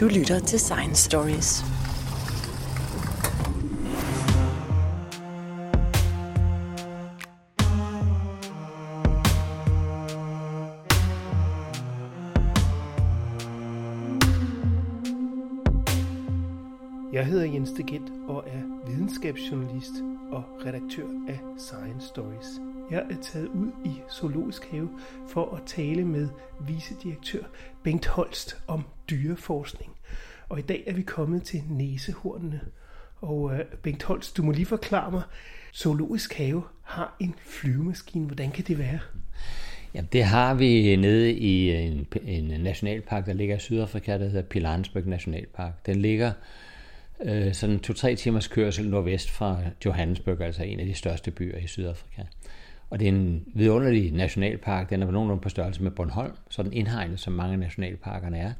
Du lytter til Science Stories. Jeg hedder Jens Degent og er videnskabsjournalist og redaktør af Science Stories. Jeg er taget ud i Zoologisk Have for at tale med vicedirektør Bengt Holst om dyreforskning. Og i dag er vi kommet til næsehornene. Og øh, Bengt Holst, du må lige forklare mig, Zoologisk Have har en flyvemaskine. Hvordan kan det være? Jamen, det har vi nede i en, en nationalpark, der ligger i Sydafrika, der hedder Pilanesberg Nationalpark. Den ligger øh, sådan to-tre timers kørsel nordvest fra Johannesburg, altså en af de største byer i Sydafrika. Og det er en vidunderlig nationalpark. Den er på nogenlunde på størrelse med Bornholm, så den indhegnet, som mange nationalparkerne er.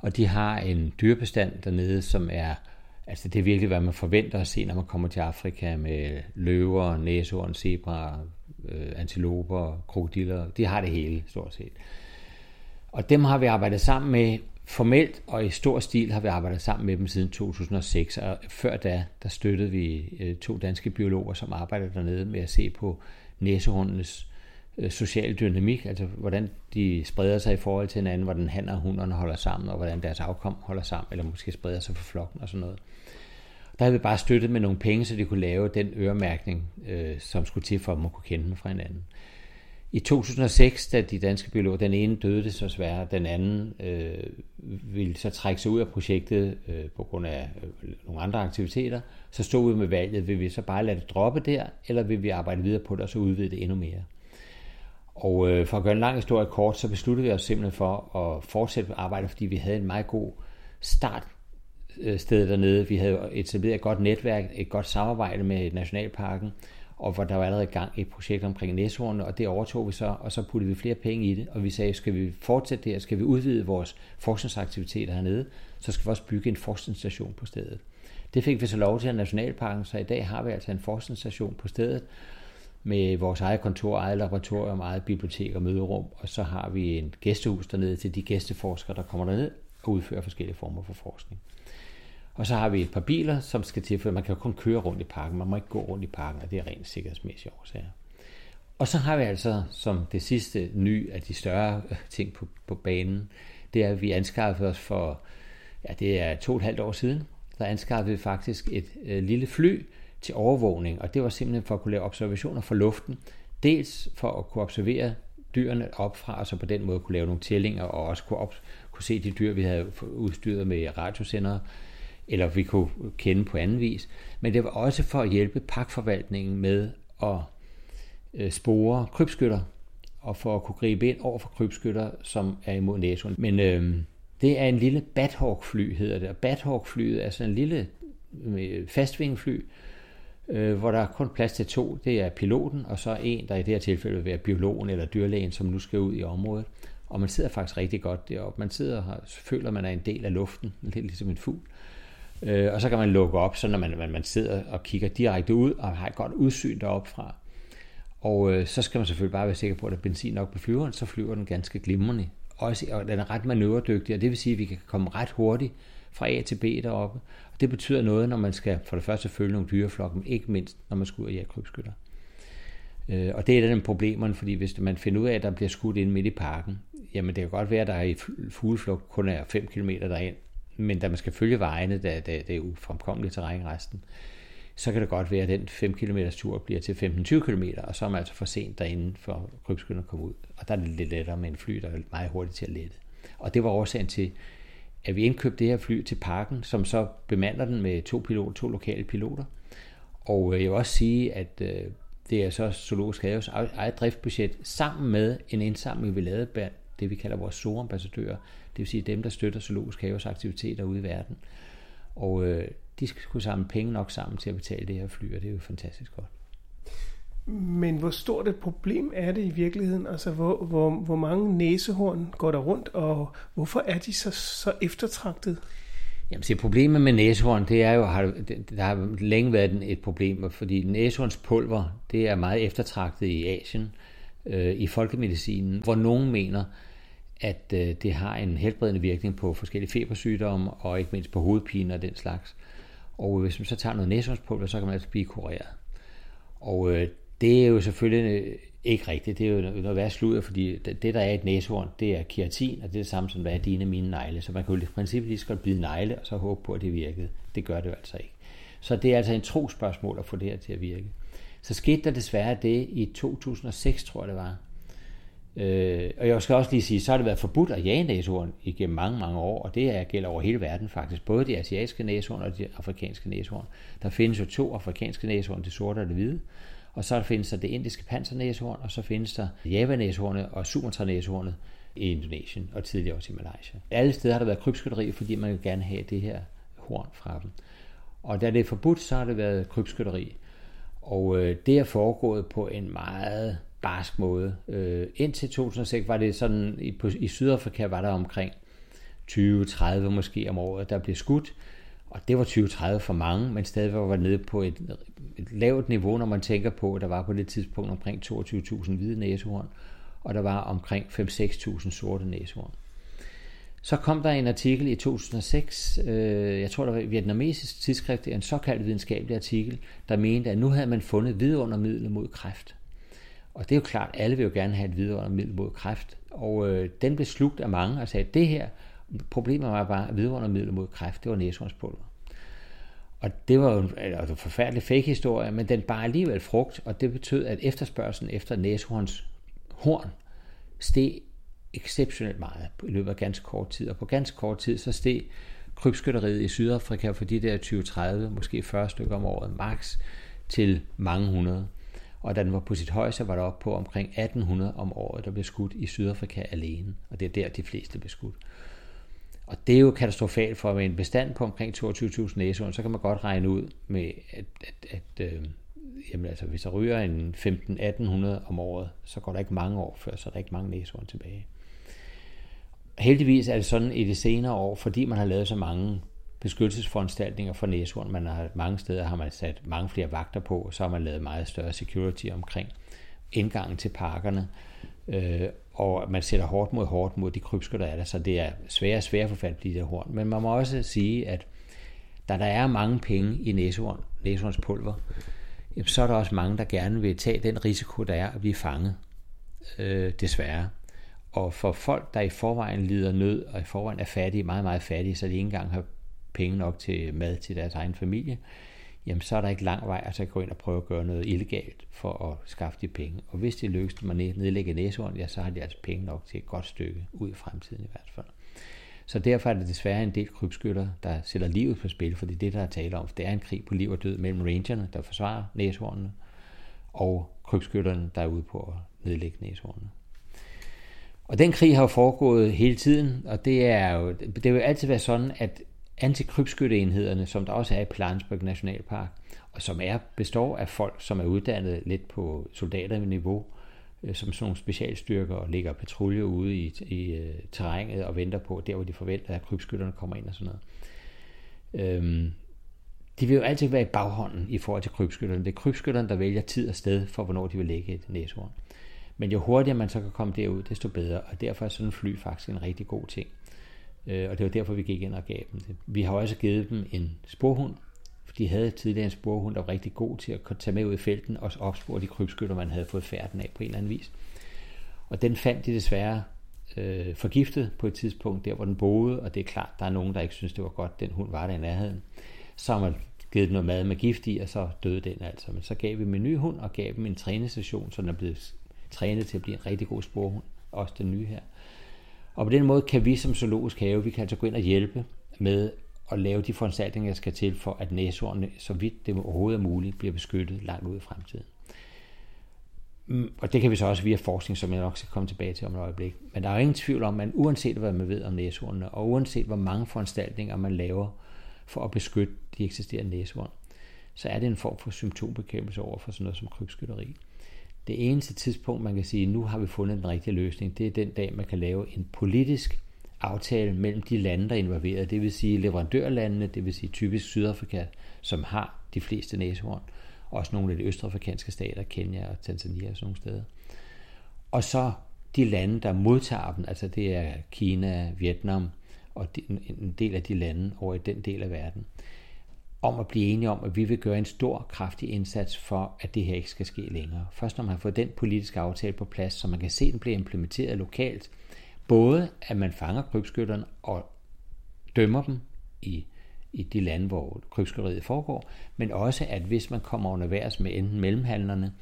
Og de har en dyrebestand dernede, som er Altså det er virkelig, hvad man forventer at se, når man kommer til Afrika med løver, næsehorn, zebra, øh, antiloper, krokodiller. De har det hele, stort set. Og dem har vi arbejdet sammen med formelt og i stor stil har vi arbejdet sammen med dem siden 2006. Og før da, der støttede vi øh, to danske biologer, som arbejdede dernede med at se på næsehundenes Øh, social dynamik, altså hvordan de spreder sig i forhold til hinanden, hvordan han og hunderne holder sammen, og hvordan deres afkom holder sammen, eller måske spreder sig for flokken og sådan noget. Der havde vi bare støttet med nogle penge, så de kunne lave den øremærkning, øh, som skulle til for, at man kunne kende dem fra hinanden. I 2006, da de danske biologer, den ene døde det så svært, den anden øh, ville så trække sig ud af projektet øh, på grund af øh, nogle andre aktiviteter, så stod vi med valget, vil vi så bare lade det droppe der, eller vil vi arbejde videre på det og så udvide det endnu mere. Og øh, for at gøre en lang historie kort, så besluttede vi os simpelthen for at fortsætte med arbejdet, fordi vi havde en meget god start øh, sted dernede. Vi havde etableret et godt netværk, et godt samarbejde med Nationalparken, og hvor der var allerede i gang et projekt omkring næshornene, og det overtog vi så, og så puttede vi flere penge i det, og vi sagde, skal vi fortsætte det her, skal vi udvide vores forskningsaktiviteter hernede, så skal vi også bygge en forskningsstation på stedet. Det fik vi så lov til af Nationalparken, så i dag har vi altså en forskningsstation på stedet, med vores eget kontor, eget laboratorium, eget bibliotek og møderum, og så har vi en gæstehus dernede til de gæsteforskere, der kommer derned og udfører forskellige former for forskning. Og så har vi et par biler, som skal til, for man kan jo kun køre rundt i parken. Man må ikke gå rundt i parken, og det er rent sikkerhedsmæssige årsager. Og så har vi altså som det sidste ny af de større øh, ting på, på banen, det er, at vi anskaffede os for, ja, det er to og et halvt år siden, der anskaffede vi faktisk et øh, lille fly til overvågning, og det var simpelthen for at kunne lave observationer fra luften, dels for at kunne observere dyrene opfra, og så på den måde kunne lave nogle tællinger, og også kunne, op, kunne se de dyr, vi havde udstyret med radiosendere, eller vi kunne kende på anden vis. Men det var også for at hjælpe pakforvaltningen med at øh, spore krybskytter, og for at kunne gribe ind over for krybskytter, som er imod næsen. Men øh, det er en lille Bathawk-fly, hedder det. Og Bathawk-flyet er sådan en lille øh, fastvingefly, øh, hvor der er kun plads til to. Det er piloten, og så en, der i det her tilfælde vil være biologen eller dyrlægen, som nu skal ud i området. Og man sidder faktisk rigtig godt deroppe. Man sidder og føler, at man er en del af luften, lidt ligesom en fugl. Øh, og så kan man lukke op, så når man, man, man sidder og kigger direkte ud og har et godt udsyn deroppe fra. Og øh, så skal man selvfølgelig bare være sikker på, at der er benzin nok på flyveren, så flyver den ganske glimrende. Også, og den er ret manøvredygtig, og det vil sige, at vi kan komme ret hurtigt fra A til B deroppe. Det betyder noget, når man skal for det første følge nogle dyreflokke, men ikke mindst, når man skal ud og jage krybskytter. Øh, og det er den problemerne, fordi hvis man finder ud af, at der bliver skudt ind midt i parken, jamen det kan godt være, at der i fugleflugt kun er 5 km derind, men da man skal følge vejene, da, da det er ufremkommeligt terræn resten, så kan det godt være, at den 5 km tur bliver til 15-20 km, og så er man altså for sent derinde for krybskytterne at komme ud. Og der er det lidt lettere med en fly, der er meget hurtigt til at lette. Og det var årsagen til, at vi indkøbte det her fly til parken, som så bemander den med to piloter, to lokale piloter. Og øh, jeg vil også sige, at øh, det er så Zoologisk Haves eget driftbudget, sammen med en indsamling, vi lavede blandt det, vi kalder vores SOA-ambassadører, det vil sige dem, der støtter Zoologisk Haves aktiviteter ude i verden. Og øh, de skal kunne samle penge nok sammen til at betale det her fly, og det er jo fantastisk godt. Men hvor stort et problem er det i virkeligheden? Altså, hvor, hvor, hvor mange næsehorn går der rundt, og hvorfor er de så, så eftertragtet? Jamen, se, problemet med næsehorn, det er jo, har, der har længe været et problem, fordi næsehornspulver, det er meget eftertragtet i Asien, øh, i folkemedicinen, hvor nogen mener, at øh, det har en helbredende virkning på forskellige febersygdomme, og ikke mindst på hovedpine og den slags. Og hvis man så tager noget næsehornspulver, så kan man altså blive kureret. Og øh, det er jo selvfølgelig ikke rigtigt. Det er jo noget værd sludder, fordi det, der er et næsehorn, det er keratin, og det er det samme som, hvad er dine mine negle. Så man kan jo i princippet lige skal blive negle, og så håbe på, at det virkede. Det gør det jo altså ikke. Så det er altså en tro spørgsmål at få det her til at virke. Så skete der desværre det i 2006, tror jeg det var. Øh, og jeg skal også lige sige, så har det været forbudt at jage næsehorn igennem mange, mange år, og det er, gælder over hele verden faktisk, både de asiatiske næsehorn og de afrikanske næsehorn. Der findes jo to afrikanske næsehorn, det sorte og det hvide, og så findes der det indiske pansernæshorn, og så findes der javanæshornet og sumatranæshornet i Indonesien, og tidligere også i Malaysia. Alle steder har der været krybskytteri, fordi man vil gerne have det her horn fra dem. Og da det er forbudt, så har det været krybskytteri. Og øh, det er foregået på en meget barsk måde. Øh, indtil 2006 var det sådan, i, på, i Sydafrika var der omkring 20-30 måske om året, der blev skudt. Og det var 20-30 for mange, men stadigvæk var nede på et, et lavt niveau, når man tænker på, at der var på det tidspunkt omkring 22.000 hvide næsehorn, og der var omkring 5-6.000 sorte næsehorn. Så kom der en artikel i 2006, øh, jeg tror det var et vietnamesisk tidsskrift, en såkaldt videnskabelig artikel, der mente, at nu havde man fundet vidundermidlet mod kræft. Og det er jo klart, alle vil jo gerne have et vidundermiddel mod kræft. Og øh, den blev slugt af mange og sagde, at det her, problemet var bare, at vidundermiddel mod kræft, det var næsehornspulver. Og det var jo en, altså, forfærdelig fake historie, men den bar alligevel frugt, og det betød, at efterspørgselen efter næsehorns horn steg exceptionelt meget i løbet af ganske kort tid. Og på ganske kort tid, så steg krybskytteriet i Sydafrika for de der 20-30, måske 40 stykker om året, max til mange hundrede. Og da den var på sit højeste, var der op på omkring 1800 om året, der blev skudt i Sydafrika alene. Og det er der, de fleste blev skudt. Og det er jo katastrofalt for med en bestand på omkring 22.000 næsehorn, så kan man godt regne ud med, at, at, at øh, jamen altså, hvis der ryger en 15-1800 om året, så går der ikke mange år før, så er der ikke mange næsehorn tilbage. Heldigvis er det sådan i de senere år, fordi man har lavet så mange beskyttelsesforanstaltninger for næsehorn. Man har, mange steder har man sat mange flere vagter på, så har man lavet meget større security omkring indgangen til parkerne. Øh, og man sætter hårdt mod hårdt mod de krybsker, der er der, så det er svære og svære at få fat på de der horn. Men man må også sige, at da der er mange penge i næsehorn, næsehornspulver, så er der også mange, der gerne vil tage den risiko, der er at blive fanget, øh, desværre. Og for folk, der i forvejen lider nød, og i forvejen er fattige, meget, meget fattige, så de ikke engang har penge nok til mad til deres egen familie, jamen så er der ikke lang vej at så gå ind og prøve at gøre noget illegalt for at skaffe de penge. Og hvis det lykkes dem at nedlægge næsehorn, ja, så har de altså penge nok til et godt stykke ud i fremtiden i hvert fald. Så derfor er det desværre en del krybskytter, der sætter livet på spil, for det er det, der er tale om. For det er en krig på liv og død mellem rangerne, der forsvarer næshornene, og krybskytterne, der er ude på at nedlægge næshornene. Og den krig har jo foregået hele tiden, og det er jo, det vil jo altid være sådan, at antikrybskytteenhederne, som der også er i Plansburg Nationalpark, og som er består af folk, som er uddannet lidt på soldaterniveau, øh, som sådan nogle specialstyrker og ligger patrulje ude i, i uh, terrænet og venter på, der hvor de forventer, at krybskytterne kommer ind og sådan noget. Øhm, de vil jo altid være i baghånden i forhold til krybskytterne. Det er krybskytterne, der vælger tid og sted for, hvornår de vil lægge et næsehorn. Men jo hurtigere man så kan komme derud, desto bedre, og derfor er sådan en fly faktisk en rigtig god ting. Øh, og det var derfor, vi gik ind og gav dem det. Vi har også givet dem en sporhund, for de havde tidligere en sporhund, der var rigtig god til at tage med ud i felten og opspore de krybskytter, man havde fået færden af på en eller anden vis. Og den fandt de desværre øh, forgiftet på et tidspunkt, der hvor den boede, og det er klart, der er nogen, der ikke synes, det var godt, den hund var der i nærheden. Så har man givet den noget mad med gift i, og så døde den altså. Men så gav vi dem en ny hund, og gav dem en trænestation, så den er blevet trænet til at blive en rigtig god sporhund, også den nye her. Og på den måde kan vi som zoologisk have, vi kan altså gå ind og hjælpe med at lave de foranstaltninger, der skal til for, at næsehornene, så vidt det overhovedet er muligt, bliver beskyttet langt ud i fremtiden. Mm, og det kan vi så også via forskning, som jeg nok skal komme tilbage til om et øjeblik. Men der er ingen tvivl om, at uanset hvad man ved om næsehornene, og uanset hvor mange foranstaltninger man laver for at beskytte de eksisterende næsehorn, så er det en form for symptombekæmpelse over for sådan noget som krybskytteri. Det eneste tidspunkt, man kan sige, nu har vi fundet den rigtige løsning, det er den dag, man kan lave en politisk aftale mellem de lande, der er involveret. Det vil sige leverandørlandene, det vil sige typisk Sydafrika, som har de fleste næsehorn. Også nogle af de østafrikanske stater, Kenya og Tanzania og sådan nogle steder. Og så de lande, der modtager dem, altså det er Kina, Vietnam og en del af de lande over i den del af verden, om at blive enige om, at vi vil gøre en stor, kraftig indsats for, at det her ikke skal ske længere. Først når man har fået den politiske aftale på plads, så man kan se, at den bliver implementeret lokalt, både at man fanger krybskytterne og dømmer dem i, i de lande, hvor krybskytteriet foregår, men også at hvis man kommer underværs med enten mellemhandlerne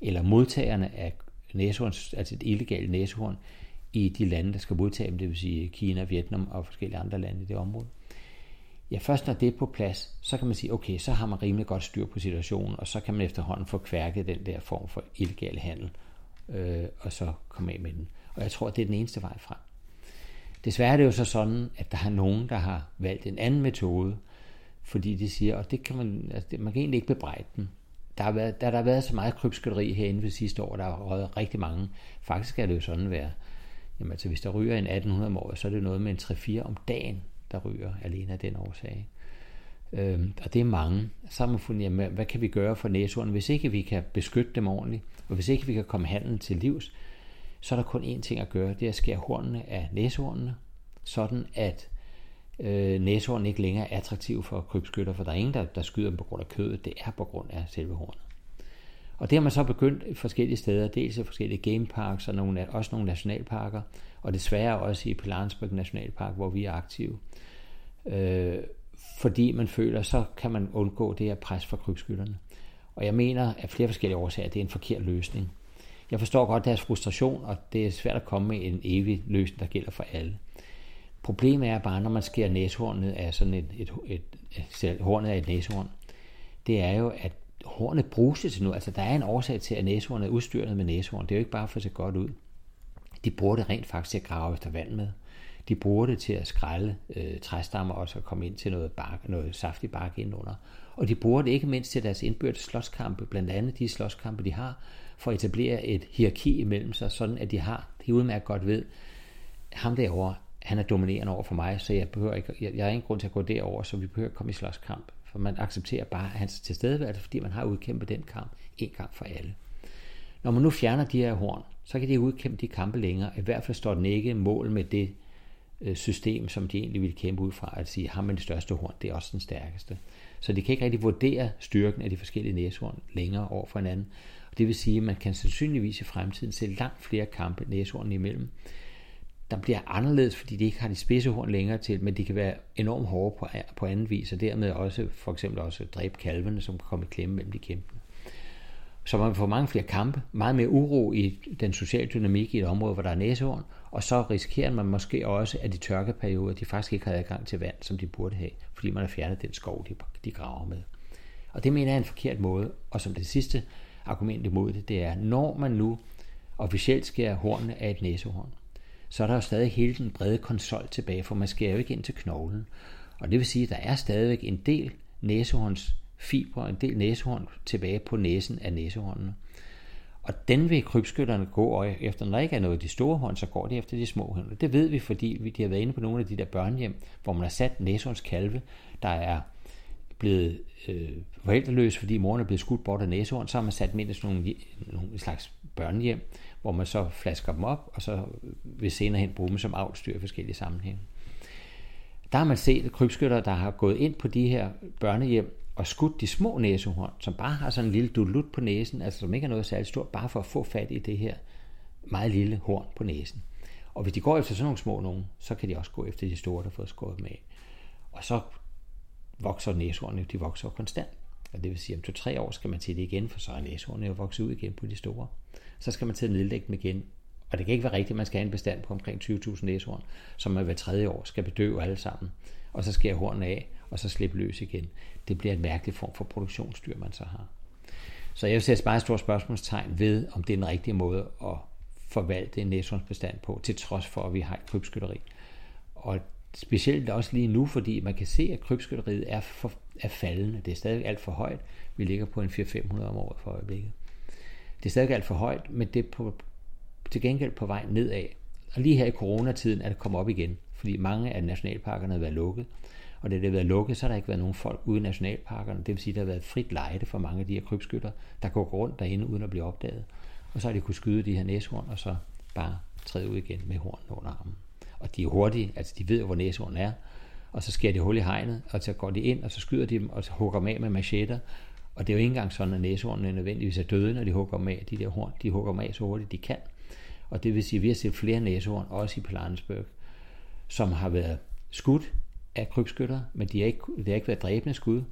eller modtagerne af næsehorn, altså et illegalt næsehorn, i de lande, der skal modtage dem, det vil sige Kina, Vietnam og forskellige andre lande i det område. Ja, først når det er på plads, så kan man sige, okay, så har man rimelig godt styr på situationen, og så kan man efterhånden få kværket den der form for illegal handel, øh, og så komme af med den. Og jeg tror, det er den eneste vej frem. Desværre er det jo så sådan, at der er nogen, der har valgt en anden metode, fordi de siger, og det kan man, altså det, man kan egentlig ikke bebrejde dem. Der har, været, der, der har været så meget krybskytteri herinde ved sidste år, der har røget rigtig mange. Faktisk er det jo sådan være, jamen altså hvis der ryger en 1800 om året, så er det noget med en 3-4 om dagen, der ryger alene af den årsag. Øh, og det er mange. Så har man fundet, jamen, hvad kan vi gøre for næsehorn? Hvis ikke vi kan beskytte dem ordentligt, og hvis ikke vi kan komme handlen til livs, så er der kun én ting at gøre, det er at skære hornene af næsehornene, sådan at øh, næsehornene ikke længere er attraktive for krybskytter, for der er ingen, der, der skyder dem på grund af kødet, det er på grund af selve hornet. Og det har man så begyndt forskellige steder, dels i forskellige gameparks og nogle, også nogle nationalparker, og desværre også i Pilansburg Nationalpark, hvor vi er aktive. Øh, fordi man føler, så kan man undgå det her pres fra krybskytterne. Og jeg mener, at flere forskellige årsager, det er en forkert løsning. Jeg forstår godt deres frustration, og det er svært at komme med en evig løsning, der gælder for alle. Problemet er bare, når man skærer næshornet af sådan et, et, et, et, et hornet af et næsehorn, det er jo, at hornet bruges til noget. Altså, der er en årsag til, at næsehornet er udstyret med næsehorn. Det er jo ikke bare for at se godt ud. De bruger det rent faktisk til at grave efter vand med. De bruger det til at skrælle øh, træstammer og så komme ind til noget, bark, noget saftig bark indenunder. Og de bruger det ikke mindst til deres indbyrdes slåskampe, blandt andet de slåskampe, de har, for at etablere et hierarki imellem sig, sådan at de har, de udmærket godt ved, ham derovre, han er dominerende over for mig, så jeg, behøver ikke, jeg, jeg har ingen grund til at gå derover, så vi behøver ikke komme i slåskamp. For man accepterer bare hans tilstedeværelse, fordi man har udkæmpet den kamp en gang for alle. Når man nu fjerner de her horn, så kan de udkæmpe de kampe længere. I hvert fald står den ikke mål med det øh, system, som de egentlig ville kæmpe ud fra, at sige, har man det største horn, det er også den stærkeste. Så de kan ikke rigtig vurdere styrken af de forskellige næsehorn længere over for hinanden. Og det vil sige, at man kan sandsynligvis i fremtiden se langt flere kampe næsehorn imellem, der bliver anderledes, fordi de ikke har de spidse horn længere til, men de kan være enormt hårde på, på anden vis, og dermed også for eksempel også dræbe kalvene, som kan komme i klemme mellem de kæmpende. Så man får mange flere kampe, meget mere uro i den sociale dynamik i et område, hvor der er næsehorn, og så risikerer man måske også, at de tørkeperioder, de faktisk ikke har adgang til vand, som de burde have, fordi man har fjernet den skov, de, de graver med. Og det mener jeg er en forkert måde, og som det sidste argument imod det, det er, når man nu officielt skærer hornene af et næsehorn, så er der jo stadig hele den brede konsol tilbage, for man skærer jo ikke ind til knoglen. Og det vil sige, at der er stadigvæk en del næsehorns fibre, en del næsehorn tilbage på næsen af næsehornene. Og den vil krybskytterne gå efter. Når der ikke er noget af de store horn, så går de efter de små horn. Det ved vi, fordi de har været inde på nogle af de der børnehjem, hvor man har sat næsehornskalve, der er blevet øh, forældreløse, fordi moren er blevet skudt bort af næsehorn, så har man sat dem ind i sådan nogle, nogle slags børnehjem, hvor man så flasker dem op, og så vil senere hen bruge dem som avlstyr i forskellige sammenhænge. Der har man set krybskytter, der har gået ind på de her børnehjem og skudt de små næsehorn, som bare har sådan en lille dulut på næsen, altså som ikke er noget særligt stort, bare for at få fat i det her meget lille horn på næsen. Og hvis de går efter sådan nogle små nogen, så kan de også gå efter de store, der har fået skåret med Og så vokser næsehornene, de vokser konstant. Og det vil sige, at om to-tre år skal man til det igen, for så er næsehornene jo vokset ud igen på de store. Så skal man til at nedlægge dem igen. Og det kan ikke være rigtigt, at man skal have en bestand på omkring 20.000 næsehorn, som man hver tredje år skal bedøve alle sammen. Og så skærer hornene af, og så slippe løs igen. Det bliver en mærkelig form for produktionsdyr, man så har. Så jeg vil sætte bare et stort spørgsmålstegn ved, om det er den rigtige måde at forvalte en næsehornsbestand på, til trods for, at vi har et krybskytteri. Og specielt også lige nu, fordi man kan se, at krybskytteriet er, for, er faldende. Det er stadig alt for højt. Vi ligger på en 400-500 om året for øjeblikket. Det er stadig alt for højt, men det er på, til gengæld på vej nedad. Og lige her i coronatiden er det kommet op igen, fordi mange af nationalparkerne har været lukket. Og da det har været lukket, så har der ikke været nogen folk ude i nationalparkerne. Det vil sige, at der har været frit lejde for mange af de her krybskytter, der går rundt derinde uden at blive opdaget. Og så har de kunne skyde de her næshorn, og så bare træde ud igen med hornene under armen. Og de er hurtige, altså de ved hvor næsehorn er, og så skærer de hul i hegnet, og så går de ind, og så skyder de dem, og så hugger dem af med machetter. Og det er jo ikke engang sådan, at næsehornene nødvendigvis er døde, når de hugger dem af. De der horn, de hugger dem af så hurtigt de kan. Og det vil sige, at vi har set flere næsehorn, også i Pilanesberg, som har været skudt af krybskytter, men de har ikke, det har ikke været dræbende skud.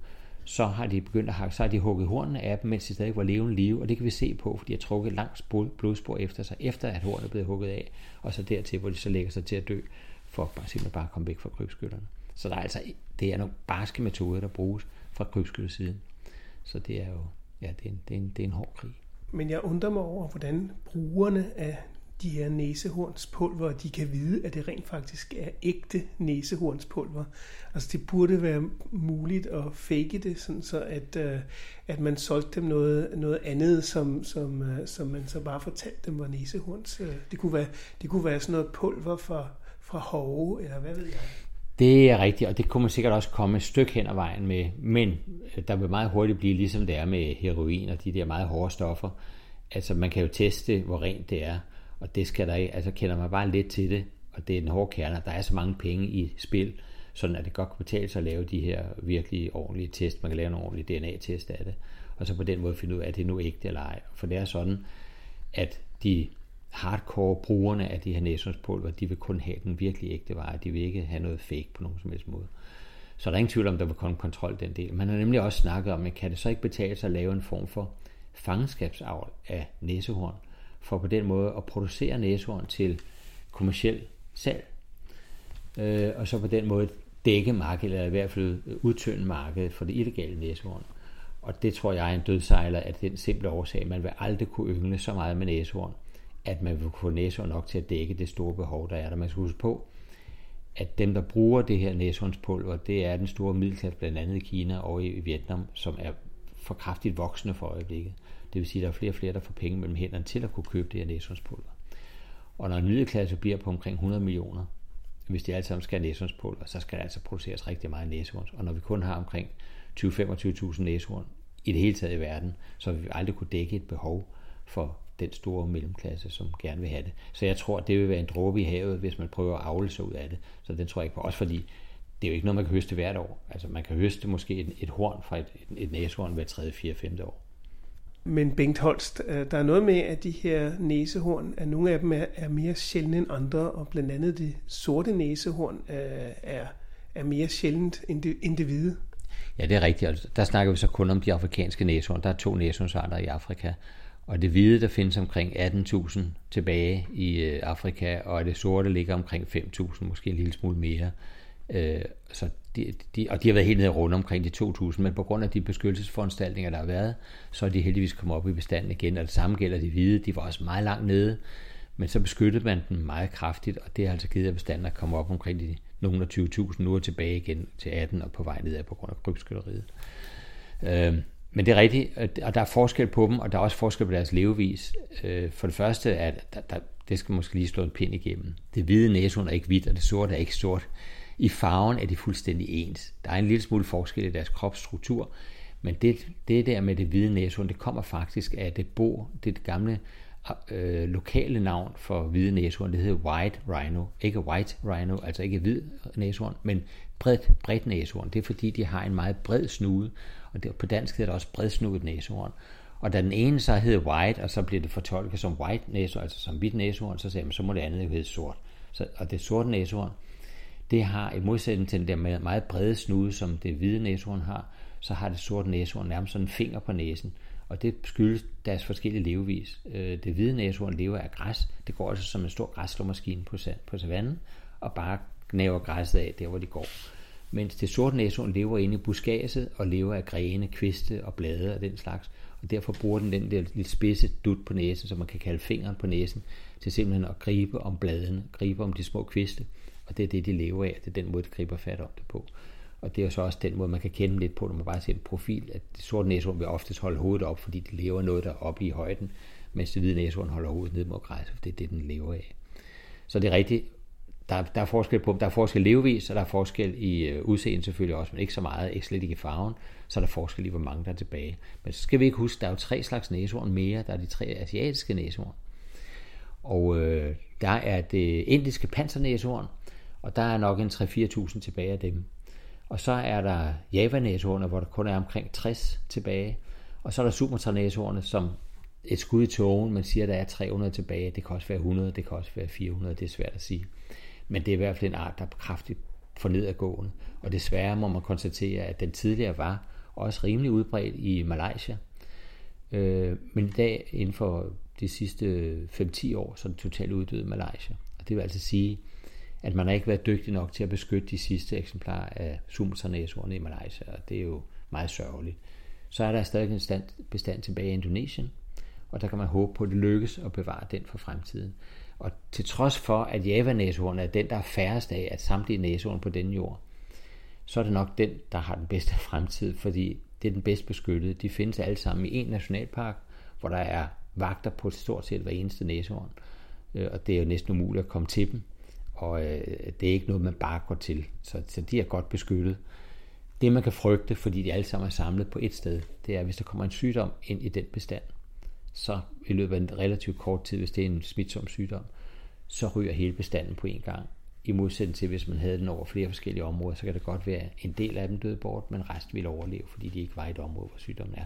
Så har de begyndt at hakke, så har de hugget hornene af dem, mens de stadig var levende live, og det kan vi se på, fordi de har trukket langt blodspor efter sig, efter at hornet er blevet hugget af, og så dertil, hvor de så lægger sig til at dø, for bare simpelthen bare at komme væk fra krybskytterne. Så der er altså, det er nogle barske metoder, der bruges fra krybskyttersiden. Så det er jo, ja, det er, en, det, er en, det er en hård krig. Men jeg undrer mig over, hvordan brugerne af de her næsehornspulver, de kan vide, at det rent faktisk er ægte næsehornspulver. Altså det burde være muligt at fake det, sådan så at, øh, at man solgte dem noget, noget andet, som, som, øh, som man så bare fortalte dem var næsehorns. Øh, det, kunne være, det kunne være sådan noget pulver fra, fra hove, eller hvad ved jeg. Det er rigtigt, og det kunne man sikkert også komme et stykke hen ad vejen med, men øh, der vil meget hurtigt blive ligesom det er med heroin og de der meget hårde stoffer. Altså man kan jo teste, hvor rent det er, og det skal der ikke, altså kender man bare lidt til det, og det er den hårde kerne, der er så mange penge i spil, sådan at det godt kan betale sig at lave de her virkelig ordentlige test. Man kan lave en ordentlig DNA-test af det, og så på den måde finde ud af, at det er nu ægte eller ej. For det er sådan, at de hardcore brugerne af de her næsehåndspulver, de vil kun have den virkelig ægte vare. De vil ikke have noget fake på nogen som helst måde. Så der er ingen tvivl om, der vil komme kontrol den del. Man har nemlig også snakket om, at kan det så ikke betale sig at lave en form for fangenskabsavl af næsehorn, for på den måde at producere næsehorn til kommersiel salg, øh, og så på den måde dække markedet, eller i hvert fald udtønde markedet for det illegale næsehorn. Og det tror jeg er en dødsejler af den simple årsag, man vil aldrig kunne yngle så meget med næsehorn, at man vil få næsehorn nok til at dække det store behov, der er der. Man skal huske på, at dem, der bruger det her næsehornspulver, det er den store middelklasse, blandt andet i Kina og i Vietnam, som er for kraftigt voksende for øjeblikket. Det vil sige, at der er flere og flere, der får penge mellem hænderne til at kunne købe det her næsehåndspulver. Og når en middelklasse bliver på omkring 100 millioner, hvis de alle sammen skal have næsehåndspulver, så skal der altså produceres rigtig meget næsehorn. Og når vi kun har omkring 20-25.000 næsehorn i det hele taget i verden, så vil vi aldrig kunne dække et behov for den store mellemklasse, som gerne vil have det. Så jeg tror, det vil være en dråbe i havet, hvis man prøver at afle sig ud af det. Så den tror jeg ikke på. Også fordi det er jo ikke noget, man kan høste hvert år. Altså man kan høste måske et, et horn fra et, et, et næsehorn hver 3., 4., 5. år. Men Bengt Holst, øh, der er noget med, at de her næsehorn, at nogle af dem er, er mere sjældne end andre, og blandt andet det sorte næsehorn er, øh, er, er mere sjældent end det, end det hvide. Ja, det er rigtigt. Altså, der snakker vi så kun om de afrikanske næsehorn. Der er to næsehornsarter i Afrika. Og det hvide, der findes omkring 18.000 tilbage i øh, Afrika, og det sorte ligger omkring 5.000, måske en lille smule mere. Øh, så de, de, og de har været helt nede rundt omkring de 2.000, men på grund af de beskyttelsesforanstaltninger, der har været, så er de heldigvis kommet op i bestanden igen, og det samme gælder de hvide, de var også meget langt nede, men så beskyttede man den meget kraftigt, og det har altså givet, at bestanden er kommet op omkring de nogle af 20.000, nu er tilbage igen til 18 og på vej nedad på grund af krybskytteriet. Øh, men det er rigtigt, og der er forskel på dem, og der er også forskel på deres levevis. Øh, for det første er, der, der, det skal måske lige slå en pind igennem. Det hvide næsehorn er ikke hvidt, og det sorte er ikke sort. I farven er de fuldstændig ens. Der er en lille smule forskel i deres kropsstruktur, men det, det der med det hvide næsehorn, det kommer faktisk af det bo, det gamle øh, lokale navn for hvide næsehorn, det hedder white rhino. Ikke white rhino, altså ikke hvid næsehorn, men bredt, bredt næsehorn. Det er fordi, de har en meget bred snude, og det, på dansk hedder det også bredsnudet næsehorn. Og da den ene så hed white, og så blev det fortolket som white næsehorn, altså som hvidt næsehorn, så sagde man, så må det andet jo hedde sort. Så, og det sorte næsehorn, det har i modsætning til den der meget brede snude, som det hvide næsehorn har, så har det sorte næsehorn nærmest sådan en finger på næsen. Og det skyldes deres forskellige levevis. Øh, det hvide næsehorn lever af græs. Det går altså som en stor græsslåmaskine på, på savannen, og bare knæver græsset af der, hvor de går. Mens det sorte næsehorn lever inde i buskaget og lever af grene, kviste og blade og den slags. Og derfor bruger den den der lidt spidse dut på næsen, som man kan kalde fingeren på næsen, til simpelthen at gribe om bladene, gribe om de små kviste. Og det er det, de lever af. Det er den måde, de griber fat om det på. Og det er jo så også den måde, man kan kende lidt på, når man bare ser en profil, at det sorte næsehorn vil oftest holde hovedet op, fordi det lever noget der oppe i højden, mens det hvide næsehorn holder hovedet ned mod græsset, for det er det, den lever af. Så det er rigtigt. Der, der er forskel på Der er forskel levevis, og der er forskel i øh, udseende selvfølgelig også, men ikke så meget, ikke slet ikke i farven. Så er der forskel i, hvor mange der er tilbage. Men så skal vi ikke huske, der er jo tre slags næsehorn mere. Der er de tre asiatiske næsehorn. Og øh, Der er det indiske pansernæsehorn, og der er nok en 3-4.000 tilbage af dem. Og så er der javanæsehornet, hvor der kun er omkring 60 tilbage. Og så er der sumatranæsehornene, som et skud i tågen, man siger, der er 300 tilbage. Det kan også være 100, det kan også være 400, det er svært at sige. Men det er i hvert fald en art, der er kraftigt for nedadgående. Og desværre må man konstatere, at den tidligere var også rimelig udbredt i Malaysia. Øh, men i dag, inden for de sidste 5-10 år, så er den totalt uddød i Malaysia. Og det vil altså sige, at man har ikke været dygtig nok til at beskytte de sidste eksemplarer af sumatranæsehornet i Malaysia, og det er jo meget sørgeligt. Så er der stadig en stand, bestand tilbage i Indonesien, og der kan man håbe på, at det lykkes at bevare den for fremtiden. Og til trods for, at Java-næsehorn er den, der er færrest af, at samtlige næsehorn på den jord, så er det nok den, der har den bedste fremtid, fordi det er den bedst beskyttede. De findes alle sammen i en nationalpark, hvor der er vagter på stort set hver eneste næsehorn. Øh, og det er jo næsten umuligt at komme til dem. Og øh, det er ikke noget, man bare går til. Så, så de er godt beskyttet. Det, man kan frygte, fordi de alle sammen er samlet på et sted, det er, hvis der kommer en sygdom ind i den bestand, så i løbet af en relativt kort tid, hvis det er en smitsom sygdom, så ryger hele bestanden på en gang. I modsætning til, hvis man havde den over flere forskellige områder, så kan det godt være, at en del af dem døde bort, men resten ville overleve, fordi de ikke var i et område, hvor sygdommen er.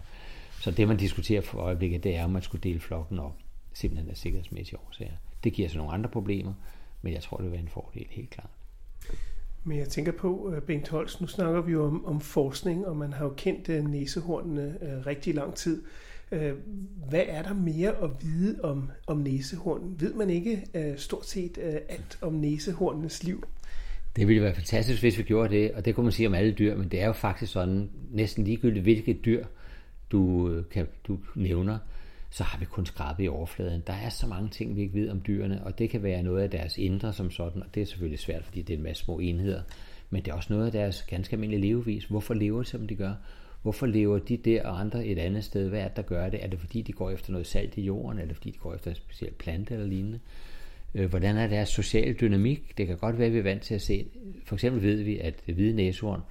Så det, man diskuterer for øjeblikket, det er, om man skulle dele flokken op, simpelthen af sikkerhedsmæssige årsager. Det giver så nogle andre problemer, men jeg tror, det vil være en fordel, helt klart. Men jeg tænker på, øh, Bengt Holst, nu snakker vi jo om, om forskning, og man har jo kendt øh, næsehornene øh, rigtig lang tid. Øh, hvad er der mere at vide om, om næsehornen? Ved man ikke øh, stort set øh, alt om næsehornenes liv? Det ville være fantastisk, hvis vi gjorde det, og det kunne man sige om alle dyr, men det er jo faktisk sådan, næsten ligegyldigt hvilket dyr du, øh, kan, du nævner, så har vi kun skrabet i overfladen. Der er så mange ting, vi ikke ved om dyrene, og det kan være noget af deres indre som sådan, og det er selvfølgelig svært, fordi det er en masse små enheder, men det er også noget af deres ganske almindelige levevis. Hvorfor lever de, som de gør? Hvorfor lever de der og andre et andet sted? Hvad er det, der gør det? Er det fordi, de går efter noget salt i jorden? Eller fordi, de går efter en speciel plante eller lignende? Øh, hvordan er deres sociale dynamik? Det kan godt være, at vi er vant til at se. For eksempel ved vi, at det hvide næsehorn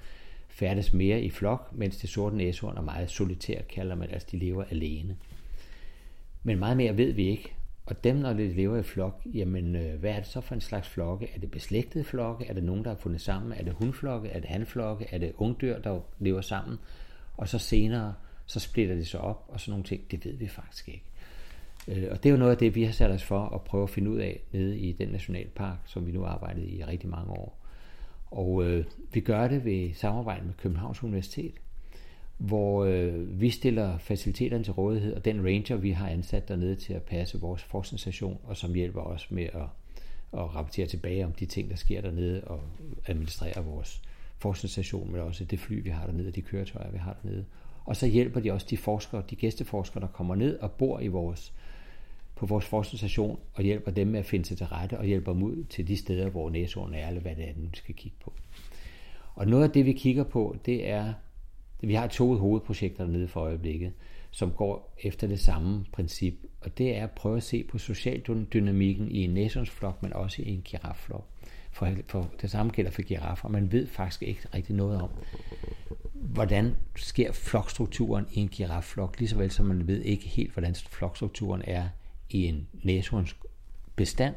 færdes mere i flok, mens det sorte næsehorn er meget solitært, kalder man, altså de lever alene. Men meget mere ved vi ikke. Og dem, når de lever i flok, jamen øh, hvad er det så for en slags flokke? Er det beslægtede flokke? Er det nogen, der har fundet sammen? Er det hundflokke? Er det hanflokke? Er det ungdyr, der lever sammen? Og så senere, så splitter det sig op, og sådan nogle ting, det ved vi faktisk ikke. Øh, og det er jo noget af det, vi har sat os for at prøve at finde ud af nede i den nationalpark, som vi nu har arbejdet i rigtig mange år. Og øh, vi gør det ved samarbejde med Københavns Universitet, hvor øh, vi stiller faciliteterne til rådighed, og den ranger, vi har ansat dernede til at passe vores forskningsstation, og som hjælper os med at, at rapportere tilbage om de ting, der sker dernede, og administrere vores forskningsstation, men også det fly, vi har dernede, og de køretøjer, vi har dernede. Og så hjælper de også de forskere, de gæsteforskere, der kommer ned og bor i vores, på vores forskningsstation, og hjælper dem med at finde sig til rette, og hjælper dem ud til de steder, hvor næsehorn er, eller hvad det er, den skal kigge på. Og noget af det, vi kigger på, det er vi har to hovedprojekter nede for øjeblikket, som går efter det samme princip, og det er at prøve at se på socialdynamikken i en næsonsflok, men også i en girafflok. For, for det samme gælder for giraffer. Man ved faktisk ikke rigtig noget om, hvordan sker flokstrukturen i en girafflok, lige så vel som man ved ikke helt, hvordan flokstrukturen er i en næsehorns bestand,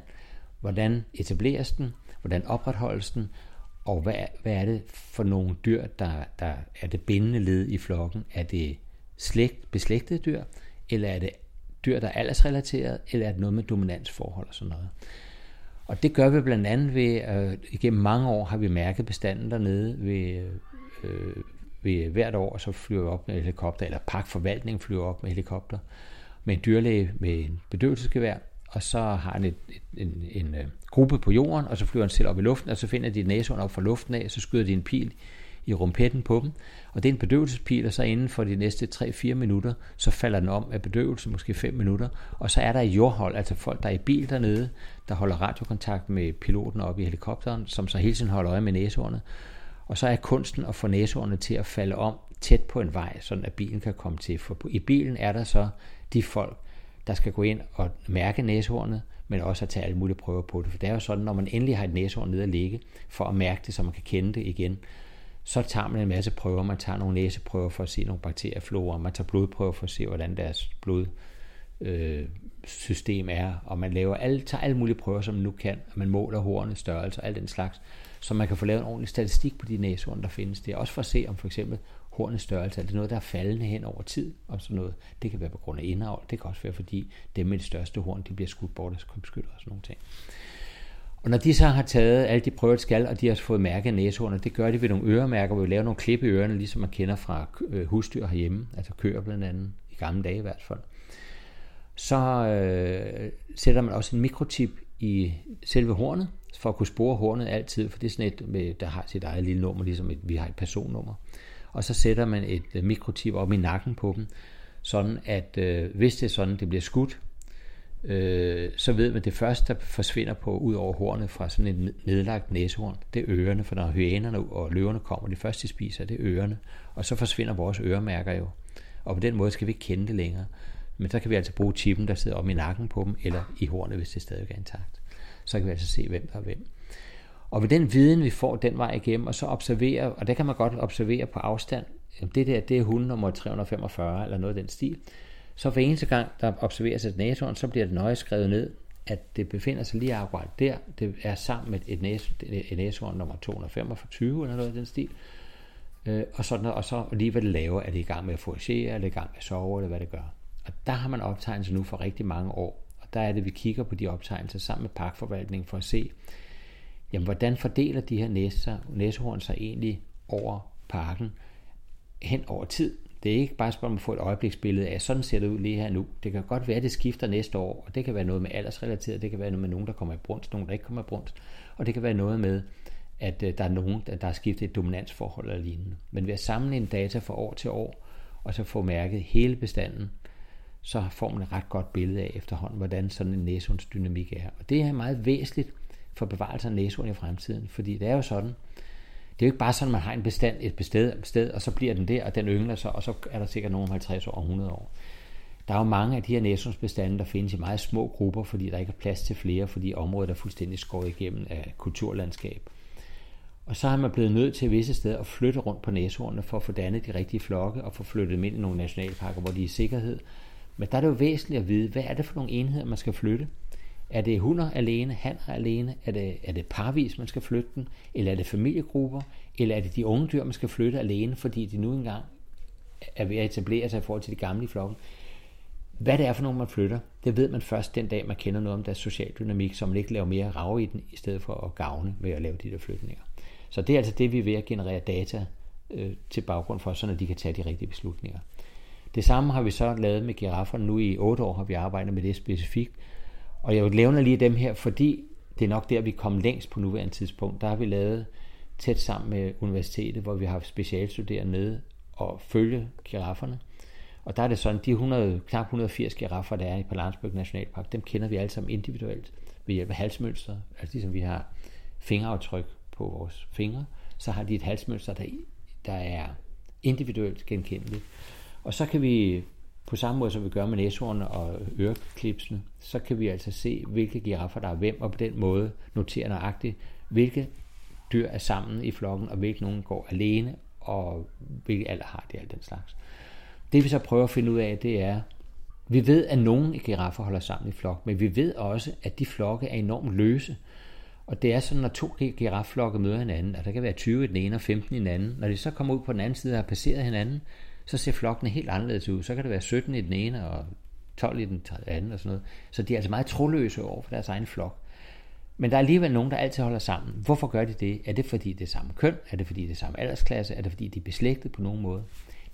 hvordan etableres den, hvordan opretholdes den, og hvad, hvad er det for nogle dyr, der, der er det bindende led i flokken? Er det slægt, beslægtede dyr, eller er det dyr, der er aldersrelateret, eller er det noget med dominansforhold og sådan noget? Og det gør vi blandt andet ved, at igennem mange år har vi mærket bestanden dernede ved, øh, ved hvert år, så flyver vi op med helikopter, eller parkforvaltning flyver op med helikopter, med en dyrlæge med en bedøvelsesgevær, og så har han et, et, en, en, en gruppe på jorden, og så flyver han selv op i luften, og så finder de næsehorn op fra luften af, så skyder de en pil i rumpetten på dem, og det er en bedøvelsespil, og så inden for de næste 3-4 minutter, så falder den om af bedøvelse, måske 5 minutter, og så er der jordhold, altså folk, der er i bil dernede, der holder radiokontakt med piloten oppe i helikopteren, som så hele tiden holder øje med næsehårene, og så er kunsten at få næsehårene til at falde om tæt på en vej, sådan at bilen kan komme til, for i bilen er der så de folk, der skal gå ind og mærke næsehornet, men også at tage alle mulige prøver på det. For det er jo sådan, når man endelig har et næsehorn nede at ligge, for at mærke det, så man kan kende det igen, så tager man en masse prøver. Man tager nogle næseprøver for at se nogle bakterieflora, man tager blodprøver for at se, hvordan deres blod, øh, system er, og man laver alle, tager alle mulige prøver, som man nu kan, og man måler hornets størrelse og alt den slags, så man kan få lavet en ordentlig statistik på de næsehorn, der findes. Det er også for at se, om for eksempel hornets størrelse, er det noget, der er faldende hen over tid, og sådan noget. Det kan være på grund af indavl, det kan også være, fordi dem med det største horn, de bliver skudt bort af krybskytter og sådan nogle ting. Og når de så har taget alle de prøver, de skal, og de har fået mærket næsehornet, det gør de ved nogle øremærker, hvor vi laver nogle klip i ørerne, ligesom man kender fra øh, husdyr herhjemme, altså køer blandt andet, i gamle dage i hvert fald. Så øh, sætter man også en mikrotip i selve hornet, for at kunne spore hornet altid, for det er sådan et, med, der har sit eget lille nummer, ligesom et, vi har et personnummer. Og så sætter man et øh, mikrotip op i nakken på dem, sådan at øh, hvis det er sådan, det bliver skudt, øh, så ved man, at det første, der forsvinder på ud over hornet fra sådan en nedlagt næsehorn, det er ørerne, for når hyænerne og løverne kommer, det første de spiser, det er ørerne, og så forsvinder vores øremærker jo. Og på den måde skal vi ikke kende det længere. Men så kan vi altså bruge chippen, der sidder om i nakken på dem, eller i hornet, hvis det stadig er intakt. Så kan vi altså se, hvem der er hvem. Og ved den viden, vi får den vej igennem, og så observere, og det kan man godt observere på afstand, det der, det er hund nummer 345, eller noget af den stil, så for eneste gang, der observeres et næsehorn, så bliver det nøje skrevet ned, at det befinder sig lige akkurat der. Det er sammen med et, næse, et næsehorn nummer 225, eller noget i den stil. Øh, og, sådan, og så lige hvad det laver, er det i gang med at foragere, eller i gang med at sove, eller hvad det gør. Og der har man optegnelser nu for rigtig mange år. Og der er det, vi kigger på de optegnelser sammen med parkforvaltningen for at se, jamen, hvordan fordeler de her næser, næsehorn sig egentlig over parken hen over tid. Det er ikke bare et spørgsmål om at få et øjebliksbillede af, sådan ser det ud lige her nu. Det kan godt være, at det skifter næste år, og det kan være noget med aldersrelateret, det kan være noget med nogen, der kommer i brunst, nogen, der ikke kommer i brunst, og det kan være noget med, at øh, der er nogen, der har skiftet et dominansforhold eller lignende. Men ved at samle en data fra år til år, og så få mærket hele bestanden, så får man et ret godt billede af efterhånden, hvordan sådan en næsehundsdynamik er. Og det er meget væsentligt for bevarelse af næsehund i fremtiden, fordi det er jo sådan, det er jo ikke bare sådan, at man har en bestand et bested, sted, og så bliver den der, og den yngler sig, og så er der sikkert nogen 50 år og 100 år. Der er jo mange af de her næsehundsbestande, der findes i meget små grupper, fordi der ikke er plads til flere, fordi området er fuldstændig skåret igennem af kulturlandskab. Og så har man blevet nødt til visse steder at flytte rundt på næsehornene for at få dannet de rigtige flokke og få flyttet dem ind i nogle nationalparker, hvor de er i sikkerhed, men der er det jo væsentligt at vide, hvad er det for nogle enheder, man skal flytte? Er det hunder alene, hanner alene? Er det, er det parvis, man skal flytte den? Eller er det familiegrupper? Eller er det de unge dyr, man skal flytte alene, fordi de nu engang er ved at etablere sig i forhold til de gamle i flokken? Hvad det er for nogen, man flytter, det ved man først den dag, man kender noget om deres social dynamik, så man ikke laver mere rav i den, i stedet for at gavne ved at lave de der flytninger. Så det er altså det, vi er ved at generere data øh, til baggrund for, så de kan tage de rigtige beslutninger. Det samme har vi så lavet med girafferne. Nu i otte år har vi arbejdet med det specifikt. Og jeg nævner lige dem her, fordi det er nok der, vi kom længst på nuværende tidspunkt. Der har vi lavet tæt sammen med universitetet, hvor vi har specialstuderende nede og følge girafferne. Og der er det sådan, de 100, knap 180 giraffer, der er i Palansburg Nationalpark, dem kender vi alle sammen individuelt ved hjælp af halsmønster. Altså ligesom vi har fingeraftryk på vores fingre, så har de et halsmønster, der, der er individuelt genkendeligt. Og så kan vi, på samme måde som vi gør med næshornene og øreklipsene, så kan vi altså se, hvilke giraffer der er hvem, og på den måde notere nøjagtigt, hvilke dyr er sammen i flokken, og hvilke nogen går alene, og hvilke alder har de alt den slags. Det vi så prøver at finde ud af, det er, vi ved, at nogle giraffer holder sammen i flok, men vi ved også, at de flokke er enormt løse. Og det er sådan, når to girafflokke møder hinanden, at der kan være 20 i den ene og 15 i den anden. Når de så kommer ud på den anden side og har passeret hinanden, så ser flokkene helt anderledes ud. Så kan det være 17 i den ene og 12 i den anden og sådan noget. Så de er altså meget troløse over for deres egen flok. Men der er alligevel nogen, der altid holder sammen. Hvorfor gør de det? Er det fordi det er samme køn? Er det fordi det er samme aldersklasse? Er det fordi de er beslægtet på nogen måde?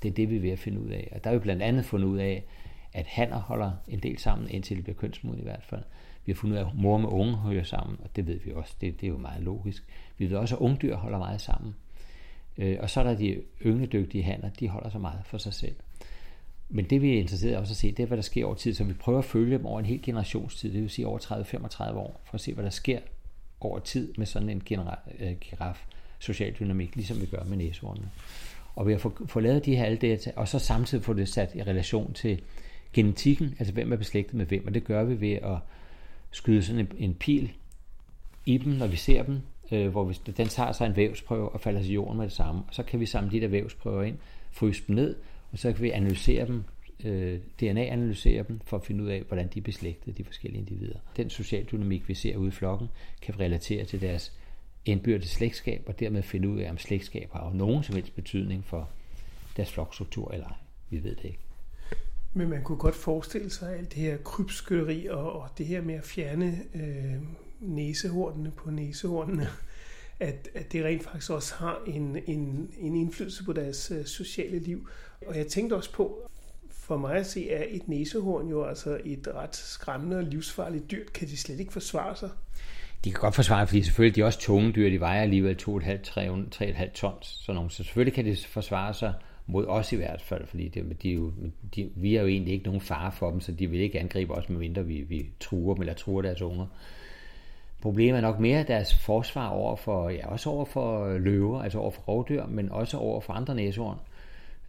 Det er det, vi er ved at finde ud af. Og der er vi blandt andet fundet ud af, at hanner holder en del sammen, indtil det bliver kønsmodne i hvert fald. Vi har fundet ud af, at mor med unge hører sammen, og det ved vi også. Det, det er jo meget logisk. Vi ved også, at ungdyr holder meget sammen. Øh, og så er der de yngledygtige hanner, de holder så meget for sig selv. Men det vi er interesseret i også at se, det er, hvad der sker over tid. Så vi prøver at følge dem over en hel generationstid, det vil sige over 30-35 år, for at se, hvad der sker over tid med sådan en øh, giraf social dynamik, ligesom vi gør med næsehornene. Og ved at få, få lavet de her alle data, og så samtidig få det sat i relation til genetikken, altså hvem er beslægtet med hvem, og det gør vi ved at skyde sådan en, en pil i dem, når vi ser dem, øh, hvor hvis den tager sig en vævsprøve og falder til jorden med det samme. Og så kan vi samle de der vævsprøver ind, fryse dem ned, og så kan vi analysere dem øh, DNA-analysere dem for at finde ud af, hvordan de er beslægtet, de forskellige individer. Den socialdynamik, vi ser ude i flokken, kan vi relatere til deres indbyrdes slægtskab, og dermed finde ud af, om slægtskab har nogen som helst betydning for deres flokstruktur eller ej. Vi ved det ikke. Men man kunne godt forestille sig alt det her krybskytteri og, og det her med at fjerne øh, næsehornene på næsehornene, at, at det rent faktisk også har en, en, en indflydelse på deres øh, sociale liv. Og jeg tænkte også på, for mig at se, er et næsehorn jo altså et ret skræmmende og livsfarligt dyr. Kan de slet ikke forsvare sig? De kan godt forsvare, fordi selvfølgelig de er også tunge dyr. De vejer alligevel 2,5-3,5 tons. Så, nogle. så selvfølgelig kan de forsvare sig mod os i hvert fald, fordi det, de, jo, de, vi er jo egentlig ikke nogen fare for dem, så de vil ikke angribe os, medmindre vi, vi truer dem eller truer deres unger. Problemet er nok mere deres forsvar over for, ja, også over for øh, løver, altså over for rovdyr, men også over for andre næsehorn.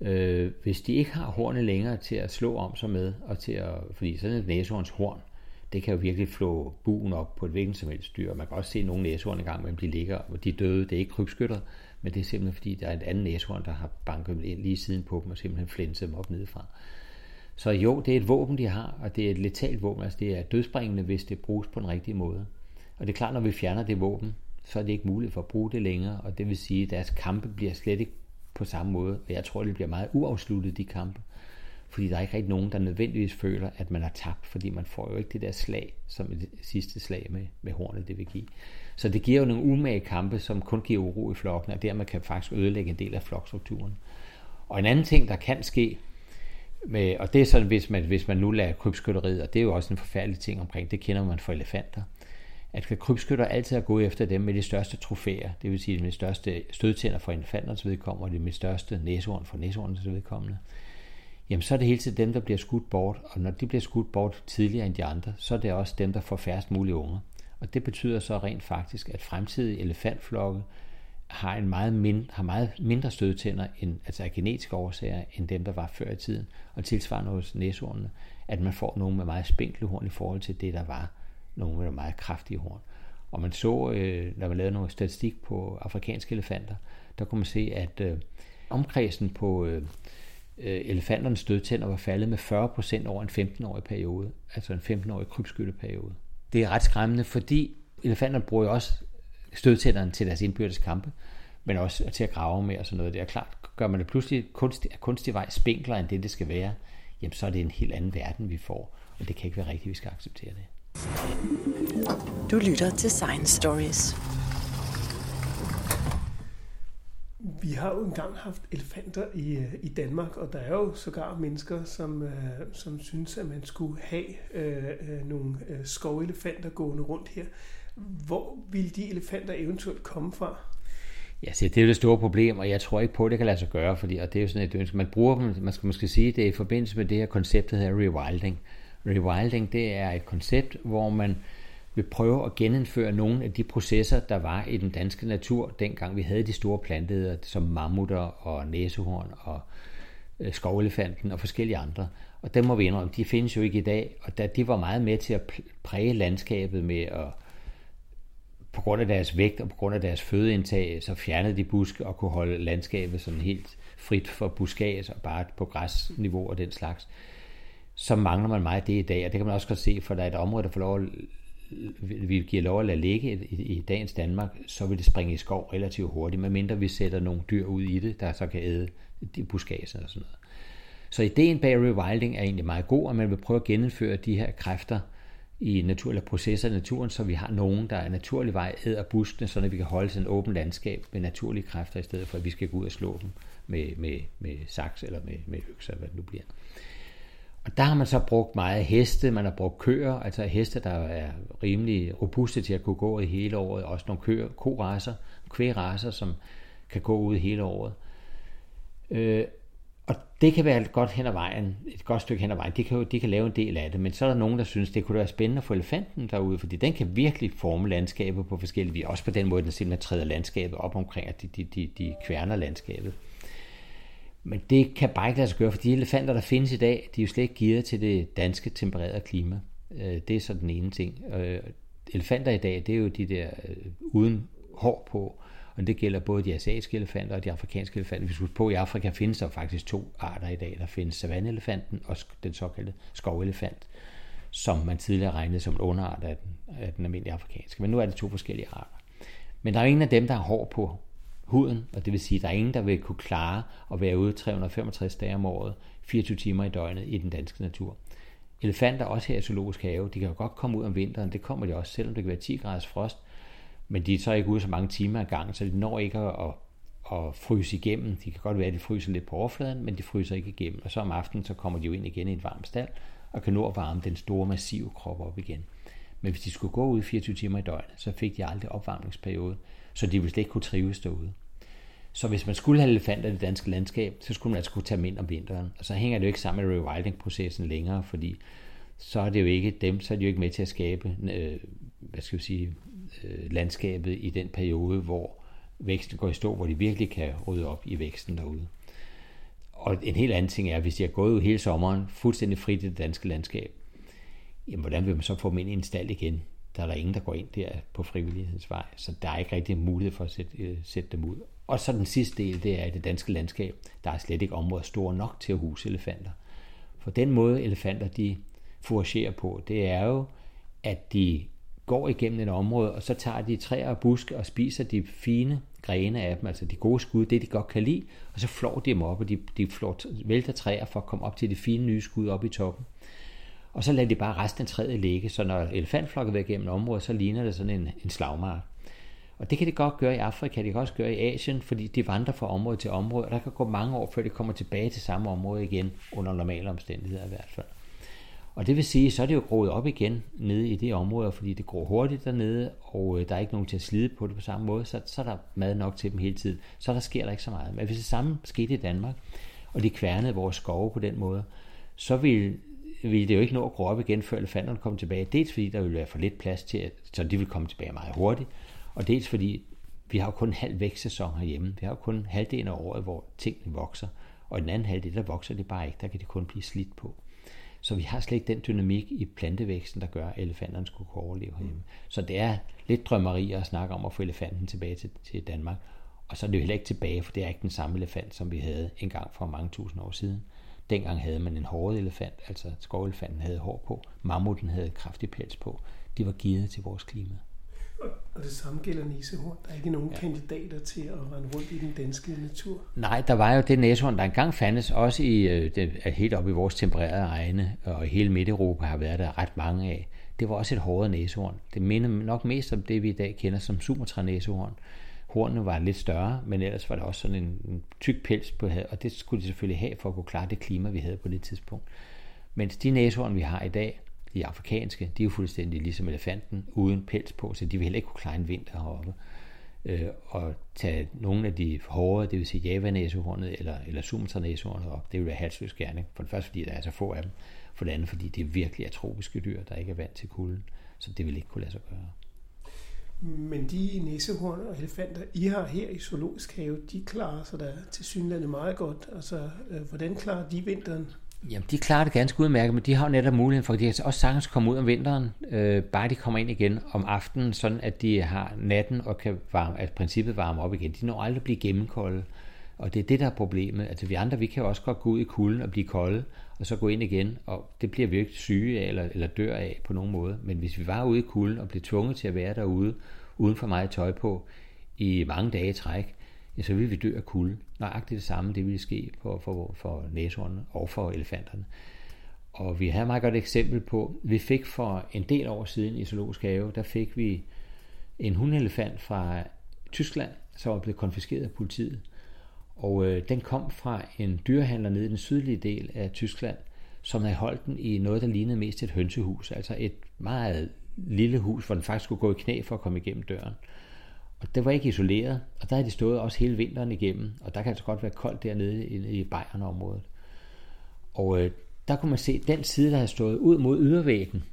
Øh, hvis de ikke har hornene længere til at slå om sig med, og til at, fordi sådan et næsehorns horn, det kan jo virkelig flå buen op på et hvilken som helst dyr. Man kan også se nogle næsehorn i gang, men de ligger, og de døde, det er ikke krybskytter, men det er simpelthen fordi, der er et andet næsehorn, der har banket ind lige siden på dem, og simpelthen flænset dem op nedefra. Så jo, det er et våben, de har, og det er et letalt våben, altså det er dødsbringende, hvis det bruges på den rigtige måde. Og det er klart, når vi fjerner det våben, så er det ikke muligt for at bruge det længere, og det vil sige, at deres kampe bliver slet ikke på samme måde, og jeg tror, det bliver meget uafsluttet, de kampe. Fordi der er ikke rigtig nogen, der nødvendigvis føler, at man har tabt, fordi man får jo ikke det der slag, som det sidste slag med, med hornet det vil give. Så det giver jo nogle umage kampe, som kun giver uro i flokken, og dermed kan faktisk ødelægge en del af flokstrukturen. Og en anden ting, der kan ske, med, og det er sådan, hvis man, hvis man nu lader krybskytteriet, og det er jo også en forfærdelig ting omkring, det kender man for elefanter, at krybskytter altid har gået efter dem med de største trofæer, det vil sige de største stødtænder for infanternes vedkommende, og de med største næsehorn for næsehornens vedkommende, jamen så er det hele tiden dem, der bliver skudt bort, og når de bliver skudt bort tidligere end de andre, så er det også dem, der får færrest mulige unger. Og det betyder så rent faktisk, at fremtidige elefantflokke har, en meget mind, har meget mindre stødtænder, end, altså af genetiske årsager, end dem, der var før i tiden. Og tilsvarende hos næsehornene, at man får nogle med meget spinkle horn i forhold til det, der var nogle med meget kraftige horn. Og man så, øh, når man lavede noget statistik på afrikanske elefanter, der kunne man se, at øh, omkredsen på øh, øh elefanternes stødtænder var faldet med 40% over en 15-årig periode, altså en 15-årig krybskytteperiode. Det er ret skræmmende, fordi elefanterne bruger jo også stødtænderne til deres indbyrdes kampe, men også til at grave med og sådan noget. Det er klart, gør man det pludselig kunstig, kunstig vej spinklere end det, det skal være, jamen så er det en helt anden verden, vi får, og det kan ikke være rigtigt, vi skal acceptere det. Du lytter til Science Stories. Vi har jo engang haft elefanter i, øh, i Danmark, og der er jo sågar mennesker, som, øh, som synes, at man skulle have øh, øh, nogle øh, skovelefanter gående rundt her. Hvor vil de elefanter eventuelt komme fra? Ja, så det er jo det store problem, og jeg tror ikke på, at det kan lade sig gøre, fordi, og det er jo sådan et ønske. Man bruger dem, man skal måske sige, det er i forbindelse med det her koncept, der hedder rewilding. Rewilding, det er et koncept, hvor man vil prøve at genindføre nogle af de processer, der var i den danske natur, dengang vi havde de store planteder, som mammutter og næsehorn og øh, skovelefanten og forskellige andre. Og dem må vi indrømme, de findes jo ikke i dag, og da de var meget med til at præge landskabet med at på grund af deres vægt og på grund af deres fødeindtag, så fjernede de buske og kunne holde landskabet sådan helt frit for buskage og bare på græsniveau og den slags så mangler man meget det i dag, og det kan man også godt se, for der er et område, der får lov at, vi giver lov at lade ligge i, i dagens Danmark, så vil det springe i skov relativt hurtigt, medmindre vi sætter nogle dyr ud i det, der så kan æde de buskager og sådan noget. Så ideen bag rewilding er egentlig meget god, og man vil prøve at genindføre de her kræfter i natur, eller processer i naturen, så vi har nogen, der er naturlig vej æder buskene, så vi kan holde sådan et åbent landskab med naturlige kræfter, i stedet for at vi skal gå ud og slå dem med, med, med saks eller med, med økser, hvad det nu bliver. Og der har man så brugt meget heste, man har brugt køer, altså heste, der er rimelig robuste til at kunne gå i hele året, også nogle køer, koraser, kvægraser, som kan gå ud hele året. Øh, og det kan være et godt hen ad vejen, et godt stykke hen ad vejen. De kan, jo, de kan lave en del af det, men så er der nogen, der synes, det kunne være spændende at få elefanten derude, fordi den kan virkelig forme landskabet på forskellige vis. Også på den måde, den simpelthen træder landskabet op omkring, at de, de, de, de kværner landskabet. Men det kan bare ikke lade sig gøre, for de elefanter, der findes i dag, de er jo slet ikke gearet til det danske tempererede klima. Øh, det er så den ene ting. Øh, elefanter i dag, det er jo de der øh, uden hår på, Og det gælder både de asiatiske elefanter og de afrikanske elefanter. Hvis vi på, i Afrika findes der faktisk to arter i dag. Der findes savanneelefanten og den såkaldte skovelefant, som man tidligere regnede som en underart af den, af den almindelige afrikanske. Men nu er det to forskellige arter. Men der er ingen af dem, der har hår på huden, og det vil sige, at der er ingen, der vil kunne klare at være ude 365 dage om året, 24 timer i døgnet i den danske natur. Elefanter, også her i zoologisk have, de kan jo godt komme ud om vinteren, det kommer de også, selvom det kan være 10 graders frost, men de er så ikke ude så mange timer ad gang, så de når ikke at, at fryse igennem. De kan godt være, at de fryser lidt på overfladen, men de fryser ikke igennem. Og så om aftenen, så kommer de jo ind igen i et varmt stald, og kan nå at varme den store, massive krop op igen. Men hvis de skulle gå ud 24 timer i døgnet, så fik de aldrig opvarmningsperiode, så de ville slet ikke kunne trives derude. Så hvis man skulle have elefanter i det danske landskab, så skulle man altså kunne tage dem ind om vinteren. Og så hænger det jo ikke sammen med rewilding-processen længere, fordi så er det jo ikke dem, så er de jo ikke med til at skabe øh, hvad skal vi sige, øh, landskabet i den periode, hvor væksten går i stå, hvor de virkelig kan rydde op i væksten derude. Og en helt anden ting er, hvis de har gået ud hele sommeren fuldstændig frit i det danske landskab, jamen hvordan vil man så få dem ind i en stald igen? Der er der ingen, der går ind der på frivillighedsvej, så der er ikke rigtig mulighed for at sætte, øh, sætte dem ud. Og så den sidste del, det er i det danske landskab. Der er slet ikke områder store nok til at huse elefanter. For den måde elefanter de foragerer på, det er jo, at de går igennem et område, og så tager de træer og buske og spiser de fine grene af dem, altså de gode skud, det de godt kan lide, og så flår de dem op, og de, de flår, vælter træer for at komme op til de fine nye skud op i toppen. Og så lader de bare resten af træet ligge, så når elefantflokken vil igennem området, så ligner det sådan en, en slagmark. Og det kan det godt gøre i Afrika, det kan også gøre i Asien, fordi de vandrer fra område til område, og der kan gå mange år, før de kommer tilbage til samme område igen, under normale omstændigheder i hvert fald. Og det vil sige, så er det jo groet op igen nede i det område, fordi det gror hurtigt dernede, og øh, der er ikke nogen til at slide på det på samme måde, så, så er der mad nok til dem hele tiden. Så der sker der ikke så meget. Men hvis det samme skete i Danmark, og de kværnede vores skove på den måde, så ville ville det jo ikke nå at gro op igen, før elefanterne kommer tilbage. Dels fordi der vil være for lidt plads til, at, så de vil komme tilbage meget hurtigt, og dels fordi vi har jo kun en halv vækstsæson herhjemme. Vi har jo kun halvdelen af året, hvor tingene vokser, og den anden halvdel, der vokser det bare ikke. Der kan det kun blive slidt på. Så vi har slet ikke den dynamik i plantevæksten, der gør, at elefanterne skulle kunne overleve herhjemme. Så det er lidt drømmeri at snakke om at få elefanten tilbage til, til Danmark. Og så er det jo heller ikke tilbage, for det er ikke den samme elefant, som vi havde engang for mange tusind år siden. Dengang havde man en hård elefant, altså skovelefanten havde hår på, mammuten havde kraftig pels på. De var givet til vores klima. Og det samme gælder næsehorn. Der er ikke nogen ja. kandidater til at rende rundt i den danske natur. Nej, der var jo det næsehorn, der engang fandtes, også i, øh, det, helt op i vores tempererede egne, og i hele Midt-Europa har været der ret mange af. Det var også et hårdt næsehorn. Det minder nok mest om det, vi i dag kender som Sumatra-næsehorn. Hornene var lidt større, men ellers var der også sådan en, en tyk pels på havet, og det skulle de selvfølgelig have for at kunne klare det klima, vi havde på det tidspunkt. Mens de næsehorn, vi har i dag, de afrikanske, de er jo fuldstændig ligesom elefanten, uden pels på, så de vil heller ikke kunne klare en vinter heroppe. Øh, og tage nogle af de hårde, det vil sige javanæsehornet eller, eller sumatranæsehornet op, det vil være halsløs gerning. For det første, fordi der er så få af dem. For det andet, fordi det virkelig er tropiske dyr, der ikke er vant til kulden. Så det vil ikke kunne lade sig gøre. Men de næsehorn og elefanter, I har her i Zoologisk Have, de klarer sig da til synlandet meget godt. Altså, øh, hvordan klarer de vinteren? Jamen, de klarer det ganske udmærket, men de har jo netop muligheden for, at de kan også sagtens komme ud om vinteren, øh, bare de kommer ind igen om aftenen, sådan at de har natten og kan varme, at princippet varme op igen. De når aldrig at blive gennemkolde, og det er det, der er problemet. Altså, vi andre, vi kan jo også godt gå ud i kulden og blive kolde, og så gå ind igen, og det bliver vi ikke syge af eller, eller dør af på nogen måde. Men hvis vi var ude i kulden og blev tvunget til at være derude, uden for meget tøj på, i mange dage i træk, ja, så ville vi dø af kulde. Nøjagtigt det samme, det ville ske for, for, for næsehornene og for elefanterne. Og vi har et meget godt eksempel på, vi fik for en del år siden i Zoologisk Have, der fik vi en hundelefant fra Tyskland, som var blevet konfiskeret af politiet. Og øh, den kom fra en dyrehandler nede i den sydlige del af Tyskland, som havde holdt den i noget, der lignede mest et hønsehus. Altså et meget lille hus, hvor den faktisk skulle gå i knæ for at komme igennem døren. Og det var ikke isoleret, og der havde de stået også hele vinteren igennem, og der kan altså godt være koldt dernede i, i Bayern-området. Og øh, der kunne man se den side, der havde stået ud mod ydervæggen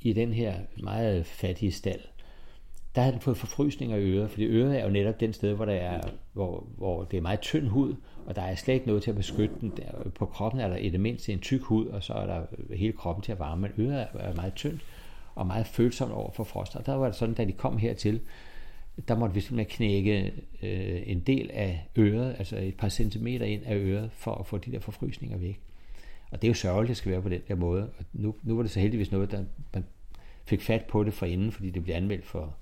i den her meget fattige stald, der havde den fået forfrysninger i øret, fordi øret er jo netop den sted, hvor, der er, hvor, hvor det er meget tynd hud, og der er slet ikke noget til at beskytte den. Der, på kroppen er der i det mindste en tyk hud, og så er der hele kroppen til at varme, men øret er meget tyndt og meget følsomt over for frost. Og der var det sådan, da de kom hertil, der måtte vi simpelthen knække øh, en del af øret, altså et par centimeter ind af øret, for at få de der forfrysninger væk. Og det er jo sørgeligt, at det skal være på den der måde. Og nu, nu var det så heldigvis noget, der man fik fat på det for inden, fordi det blev anmeldt for,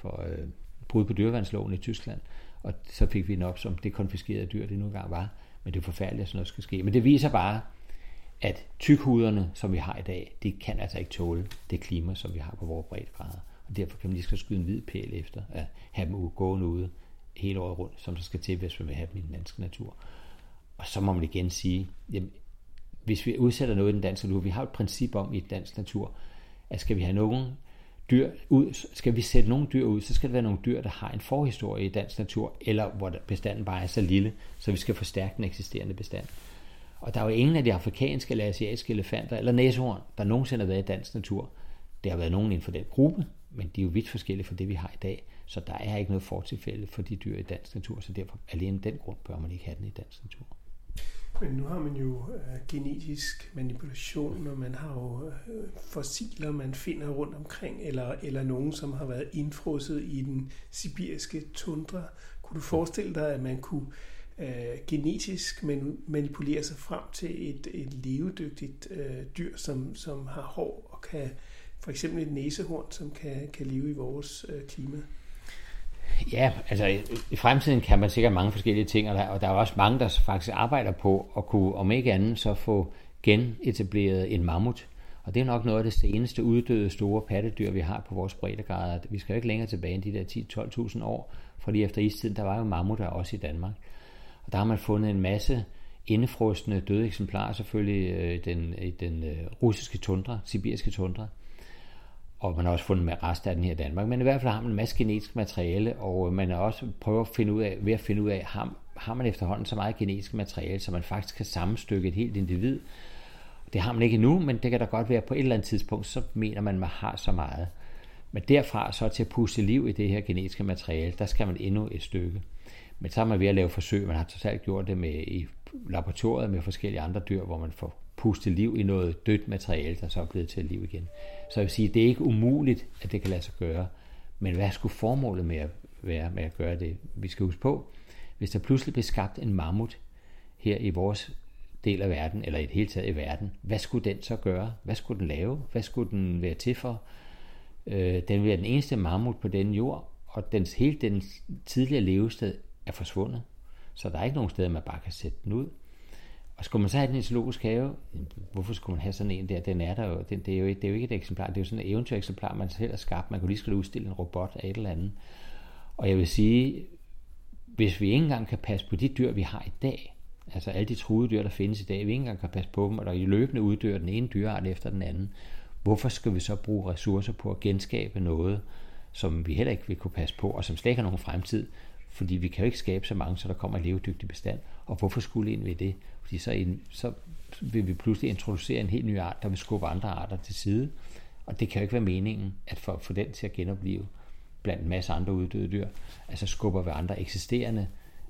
for øh, brud på dyreværnsloven i Tyskland. Og så fik vi den op som det konfiskerede dyr, det nu engang var. Men det er forfærdeligt, at sådan noget skal ske. Men det viser bare, at tykhuderne, som vi har i dag, det kan altså ikke tåle det klima, som vi har på vores breddegrader. Og derfor kan man lige skal skyde en hvid pæl efter at have dem gående ude hele året rundt, som der skal til, hvis man vil have dem i den danske natur. Og så må man igen sige, jamen, hvis vi udsætter noget i den danske natur, vi har et princip om i den danske natur, at skal vi have nogen dyr ud, skal vi sætte nogle dyr ud, så skal det være nogle dyr, der har en forhistorie i dansk natur, eller hvor bestanden bare er så lille, så vi skal forstærke den eksisterende bestand. Og der er jo ingen af de afrikanske eller asiatiske elefanter eller næsehorn, der nogensinde har været i dansk natur. Det har været nogen inden for den gruppe, men de er jo vidt forskellige fra det, vi har i dag. Så der er ikke noget fortilfælde for de dyr i dansk natur, så derfor alene den grund bør man ikke have den i dansk natur. Men nu har man jo øh, genetisk manipulation, og man har jo øh, fossiler, man finder rundt omkring, eller, eller nogen, som har været indfrosset i den sibiriske tundra. Kunne du forestille dig, at man kunne øh, genetisk manipulere sig frem til et, et levedygtigt øh, dyr, som, som har hår og kan for eksempel et næsehorn, som kan, kan leve i vores øh, klima? Ja, altså i fremtiden kan man sikkert mange forskellige ting, og der, og der er også mange, der faktisk arbejder på at kunne, om ikke andet, så få genetableret en mammut. Og det er nok noget af det seneste uddøde store pattedyr, vi har på vores breddegrader. Vi skal jo ikke længere tilbage end de der 10-12.000 år, fordi efter istiden, der var jo mammutter også i Danmark. Og der har man fundet en masse indefrostende døde eksemplarer, selvfølgelig øh, den, i den øh, russiske tundra, sibiriske tundra og man har også fundet med rest af den her i Danmark. Men i hvert fald har man en masse genetisk materiale, og øh, man har også prøvet at finde ud af, ved at finde ud af, har, har man efterhånden så meget genetisk materiale, så man faktisk kan sammenstykke et helt individ. Det har man ikke endnu, men det kan da godt være på et eller andet tidspunkt, så mener man, at man har så meget. Men derfra så til at puste liv i det her genetiske materiale, der skal man endnu et stykke. Men så er man ved at lave forsøg, man har totalt gjort det med i laboratoriet med forskellige andre dyr, hvor man får pustet liv i noget dødt materiale, der så er blevet til liv igen. Så jeg vil sige, det er ikke umuligt, at det kan lade sig gøre. Men hvad skulle formålet med at være med at gøre det? Vi skal huske på, hvis der pludselig blev skabt en mammut her i vores del af verden, eller i det hele taget i verden, hvad skulle den så gøre? Hvad skulle den lave? Hvad skulle den være til for? Øh, den vil være den eneste mammut på denne jord, og dens, hele dens tidligere levested er forsvundet. Så der er ikke nogen steder, man bare kan sætte den ud. Og skulle man så have den i zoologisk have, hvorfor skulle man have sådan en der? Den er der jo, den, det, er jo, det er jo ikke et eksemplar, det er jo sådan et eventyr-eksemplar, man selv har skabt. Man kunne lige skulle udstille en robot af et eller andet. Og jeg vil sige, hvis vi ikke engang kan passe på de dyr, vi har i dag, altså alle de truede dyr, der findes i dag, vi ikke engang kan passe på dem, og der i løbende uddør den ene dyreart efter den anden, hvorfor skal vi så bruge ressourcer på at genskabe noget, som vi heller ikke vil kunne passe på, og som slet ikke har nogen fremtid, fordi vi kan jo ikke skabe så mange, så der kommer en levedygtig bestand. Og hvorfor skulle ind ved det? Fordi så, ind, så vil vi pludselig introducere en helt ny art, der vil skubbe andre arter til side. Og det kan jo ikke være meningen, at for at få den til at genopleve blandt en masse andre uddøde dyr, altså skubber vi andre eksisterende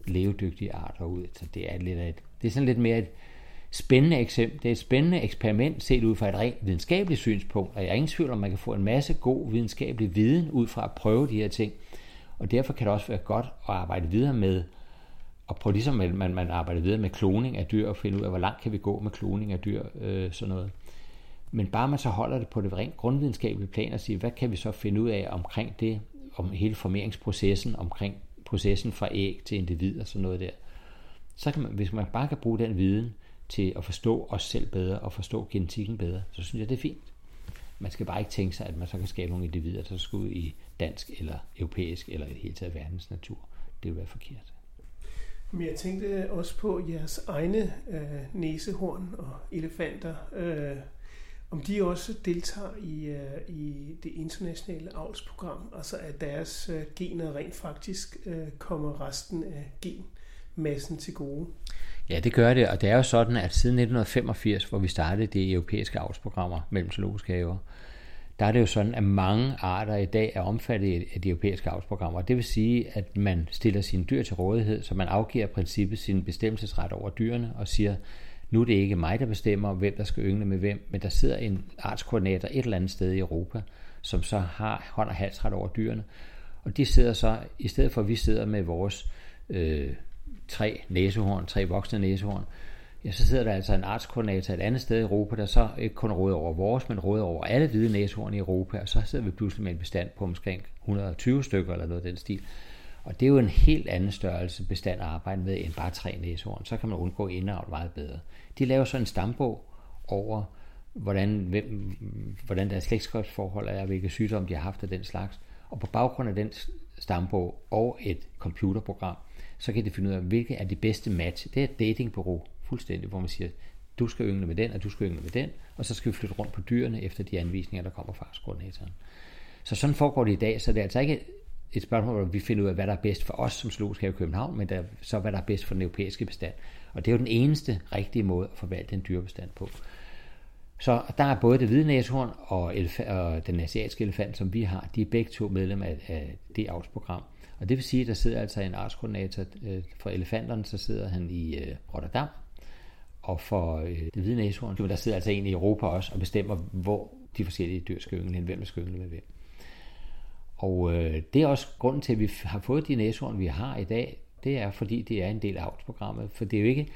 levedygtige arter ud. Så det er, lidt et, det er sådan lidt mere et spændende eksempel. Det er et spændende eksperiment set ud fra et rent videnskabeligt synspunkt, og jeg er ingen tvivl om, man kan få en masse god videnskabelig viden ud fra at prøve de her ting. Og derfor kan det også være godt at arbejde videre med og prøve ligesom man, man arbejder videre med kloning af dyr og finde ud af, hvor langt kan vi gå med kloning af dyr, øh, sådan noget. Men bare man så holder det på det rent grundvidenskabelige plan og siger, hvad kan vi så finde ud af omkring det, om hele formeringsprocessen, omkring processen fra æg til individ og sådan noget der. Så kan man, hvis man bare kan bruge den viden til at forstå os selv bedre og forstå genetikken bedre, så synes jeg, det er fint. Man skal bare ikke tænke sig, at man så kan skabe nogle individer, der skal ud i dansk eller europæisk eller i det hele taget verdens natur. Det vil være forkert. Men jeg tænkte også på jeres egne øh, næsehorn og elefanter. Øh, om de også deltager i, øh, i det internationale avlsprogram, altså at deres øh, gener rent faktisk øh, kommer resten af genmassen til gode. Ja, det gør det, og det er jo sådan, at siden 1985, hvor vi startede de europæiske avlsprogrammer mellem zoologiske haver, der er det jo sådan, at mange arter i dag er omfattet af de europæiske avlsprogrammer. Det vil sige, at man stiller sine dyr til rådighed, så man afgiver princippet sin bestemmelsesret over dyrene og siger, nu er det ikke mig, der bestemmer, hvem der skal yngle med hvem, men der sidder en artskoordinator et eller andet sted i Europa, som så har hånd og halsret over dyrene. Og de sidder så, i stedet for at vi sidder med vores øh, tre næsehorn, tre voksne næsehorn, ja, så sidder der altså en artskoordinator et andet sted i Europa, der så ikke kun råder over vores, men råder over alle hvide næsehorn i Europa, og så sidder vi pludselig med en bestand på omkring 120 stykker eller noget af den stil. Og det er jo en helt anden størrelse bestand at arbejde med end bare tre næsehorn. Så kan man undgå indavl meget bedre. De laver så en stambog over, hvordan, hvem, hvordan deres slægtskabsforhold er, hvilke sygdomme de har haft af den slags. Og på baggrund af den stambog og et computerprogram, så kan de finde ud af, hvilke er de bedste match. Det er et datingbureau fuldstændig, hvor man siger, du skal yngle med den, og du skal yngle med den, og så skal vi flytte rundt på dyrene efter de anvisninger, der kommer fra artskoordinatoren. Så sådan foregår det i dag, så det er altså ikke et spørgsmål, hvor vi finder ud af, hvad der er bedst for os som zoologisk have i København, men der, så hvad der er bedst for den europæiske bestand. Og det er jo den eneste rigtige måde at forvalte en dyrebestand på. Så der er både det hvide næsehorn og, elef- og den asiatiske elefant, som vi har, de er begge to medlem af, af det avlsprogram. Og det vil sige, at der sidder altså en artskoordinator øh, for elefanterne, så sidder han i øh, Rotterdam, og for øh, det hvide næsehorn, der sidder altså en i Europa også og bestemmer, hvor de forskellige dyr skal yngle, hvem der skal yngle med hvem. Og øh, det er også grunden til, at vi har fået de næsehorn, vi har i dag. Det er, fordi det er en del af avlsprogrammet. For det er jo ikke...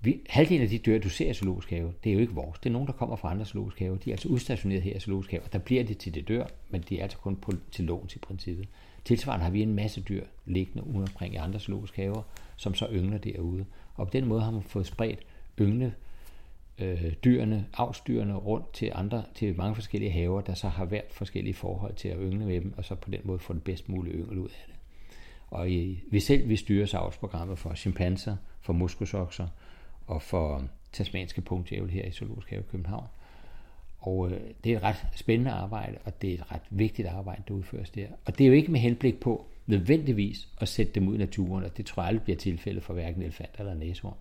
Vi, halvdelen af de dyr, du ser i zoologisk have, det er jo ikke vores. Det er nogen, der kommer fra andre zoologisk have. De er altså udstationeret her i zoologisk have, og der bliver de til det dør, men de er altså kun på, til lån i princippet. Tilsvarende har vi en masse dyr liggende ude omkring i andre zoologiske haver, som så yngler derude. Og på den måde har man fået spredt yngle øh, dyrene, avsdyrene rundt til andre, til mange forskellige haver, der så har været forskellige forhold til at yngle med dem, og så på den måde få den bedst mulige yngel ud af det. Og i, vi selv vi styrer avlsprogrammet for chimpanser, for muskosokser og for tasmanske punktjævel her i Zoologisk Have i København. Og øh, det er et ret spændende arbejde, og det er et ret vigtigt arbejde, der udføres der. Og det er jo ikke med henblik på nødvendigvis at sætte dem ud i naturen, og det tror jeg aldrig bliver tilfældet for hverken elefant eller næsehorn.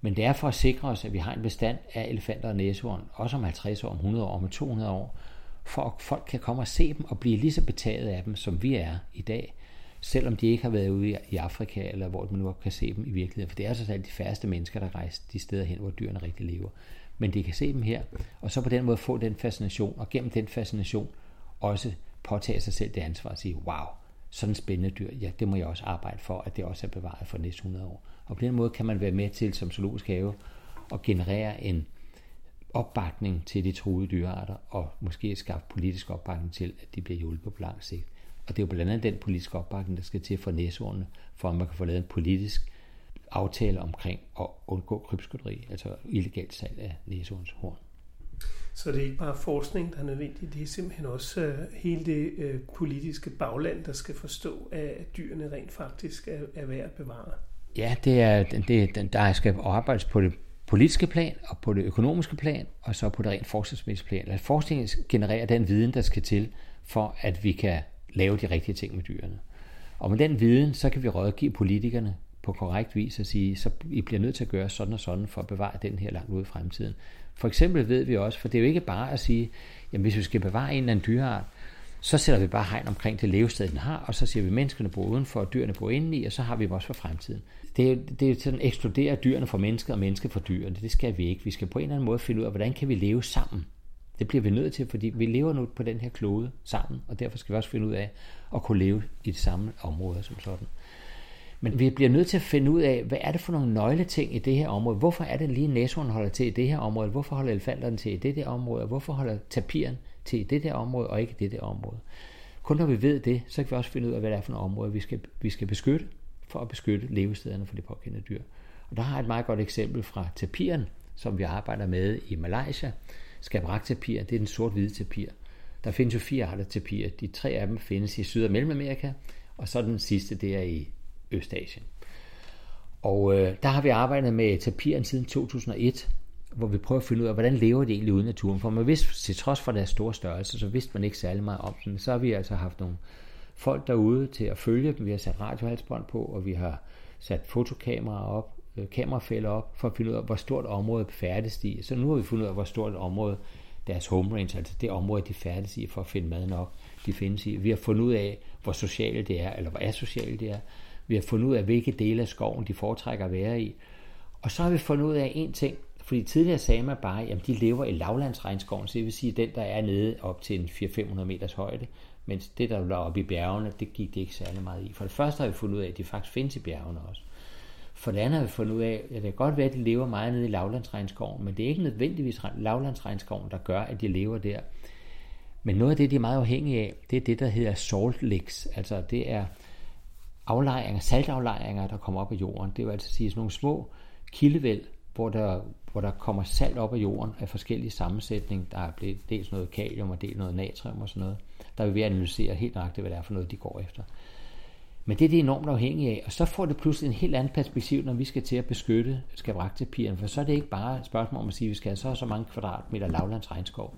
Men det er for at sikre os, at vi har en bestand af elefanter og næsehorn, også om 50 år, om 100 år, om 200 år, for at folk kan komme og se dem og blive lige så betaget af dem, som vi er i dag, selvom de ikke har været ude i Afrika, eller hvor man nu kan se dem i virkeligheden. For det er så de færreste mennesker, der rejser de steder hen, hvor dyrene rigtig lever. Men de kan se dem her, og så på den måde få den fascination, og gennem den fascination også påtage sig selv det ansvar og sige, wow, sådan spændende dyr, ja, det må jeg også arbejde for, at det også er bevaret for næste 100 år. Og på den måde kan man være med til som zoologisk have og generere en opbakning til de truede dyrearter, og måske skaffe politisk opbakning til, at de bliver hjulpet på lang sigt. Og det er jo blandt andet den politiske opbakning, der skal til for næsehornene, for at man kan få lavet en politisk aftale omkring at undgå krybskytteri, altså illegalt salg af næsehorns horn. Så det er ikke bare forskning, der er nødvendigt, det er simpelthen også uh, hele det uh, politiske bagland, der skal forstå, at dyrene rent faktisk er, er værd at bevare. Ja, det er, det, der skal arbejdes på det politiske plan og på det økonomiske plan, og så på det rent forskningsmæssige plan. At forskningen genererer den viden, der skal til, for at vi kan lave de rigtige ting med dyrene. Og med den viden, så kan vi rådgive politikerne på korrekt vis og sige, så I bliver nødt til at gøre sådan og sådan for at bevare den her langt ude i fremtiden. For eksempel ved vi også, for det er jo ikke bare at sige, jamen hvis vi skal bevare en eller anden dyreart, så sætter vi bare hegn omkring det levested, den har, og så siger vi, at menneskene bor udenfor, og dyrene bor indeni, og så har vi dem også for fremtiden. Det er, det er sådan, at ekskludere dyrene fra mennesker og mennesker fra dyrene. Det skal vi ikke. Vi skal på en eller anden måde finde ud af, hvordan kan vi leve sammen. Det bliver vi nødt til, fordi vi lever nu på den her klode sammen, og derfor skal vi også finde ud af at kunne leve i det samme område som sådan. Men vi bliver nødt til at finde ud af, hvad er det for nogle nøgleting i det her område? Hvorfor er det lige næsehorn holder til i det her område? Hvorfor holder elefanterne til i det der område? Hvorfor holder tapiren til i det der område og ikke i det der område? Kun når vi ved det, så kan vi også finde ud af, hvad det er for nogle områder, vi skal, vi skal beskytte, for at beskytte levestederne for de pågældende dyr. Og der har jeg et meget godt eksempel fra tapiren, som vi arbejder med i Malaysia. Skabrak-tapir, det er den sort-hvide tapir. Der findes jo fire arter tapir. De tre af dem findes i Syd- og Mellemamerika, og så den sidste, det er i Østasien. Og øh, der har vi arbejdet med tapiren siden 2001, hvor vi prøver at finde ud af, hvordan lever de egentlig uden naturen. For man vidste, til trods for deres store størrelse, så vidste man ikke særlig meget om dem. Så har vi altså haft nogle folk derude til at følge dem. Vi har sat radiohalsbånd på, og vi har sat fotokameraer op, øh, kamerafælder op, for at finde ud af, hvor stort område færdes de. Så nu har vi fundet ud af, hvor stort et område deres home range, altså det område, de færdes i for at finde mad nok, de findes i. Vi har fundet ud af, hvor sociale det er, eller hvor asociale det er. Vi har fundet ud af, hvilke dele af skoven de foretrækker at være i. Og så har vi fundet ud af en ting, fordi tidligere sagde man bare, at de lever i lavlandsregnskoven, så det vil sige den, der er nede op til en 400-500 meters højde, Mens det, der lå oppe i bjergene, det gik det ikke særlig meget i. For det første har vi fundet ud af, at de faktisk findes i bjergene også. For det andet har vi fundet ud af, at det kan godt være, at de lever meget nede i lavlandsregnskoven, men det er ikke nødvendigvis lavlandsregnskoven, der gør, at de lever der. Men noget af det, de er meget afhængige af, det er det, der hedder salt licks. Altså det er aflejringer, saltaflejringer, der kommer op af jorden. Det vil altså sige sådan nogle små kildevæld, hvor der, hvor der kommer salt op af jorden af forskellige sammensætning. Der er blevet dels noget kalium og dels noget natrium og sådan noget. Der vil vi analysere helt nøjagtigt, hvad det er for noget, de går efter. Men det er det enormt afhængige af, og så får det pludselig en helt anden perspektiv, når vi skal til at beskytte skabraktapiren, for så er det ikke bare et spørgsmål om at sige, at vi skal have så så mange kvadratmeter lavlandsregnskov.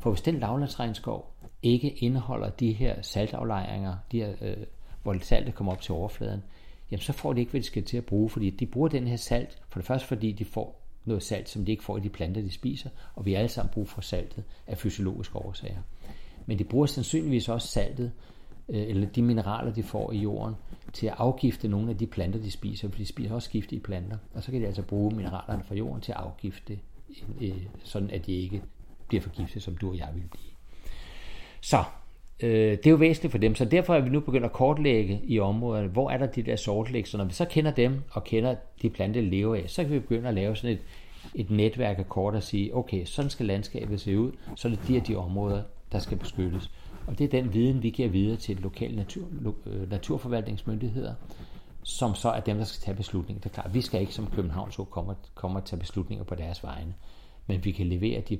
For hvis den lavlandsregnskov ikke indeholder de her saltaflejringer, de her, øh, hvor saltet kommer op til overfladen, jamen så får de ikke, hvad de skal til at bruge, fordi de bruger den her salt, for det første fordi de får noget salt, som de ikke får i de planter, de spiser, og vi alle sammen brug for saltet af fysiologiske årsager. Men de bruger sandsynligvis også saltet, øh, eller de mineraler, de får i jorden, til at afgifte nogle af de planter, de spiser, for de spiser også giftige planter, og så kan de altså bruge mineralerne fra jorden til at afgifte, øh, sådan at de ikke bliver forgiftet, som du og jeg vil blive. Så øh, det er jo væsentligt for dem, så derfor er vi nu begyndt at kortlægge i områderne, hvor er der de der sortlæg, så når vi så kender dem og kender de planter, de lever af, så kan vi begynde at lave sådan et, et netværk af kort og sige, okay, sådan skal landskabet se ud, så er det de her de områder, der skal beskyttes. Og det er den viden, vi giver videre til lokale natur, lo, øh, naturforvaltningsmyndigheder, som så er dem, der skal tage beslutninger. Det er klart, vi skal ikke som København så komme, komme og tage beslutninger på deres vegne, men vi kan levere de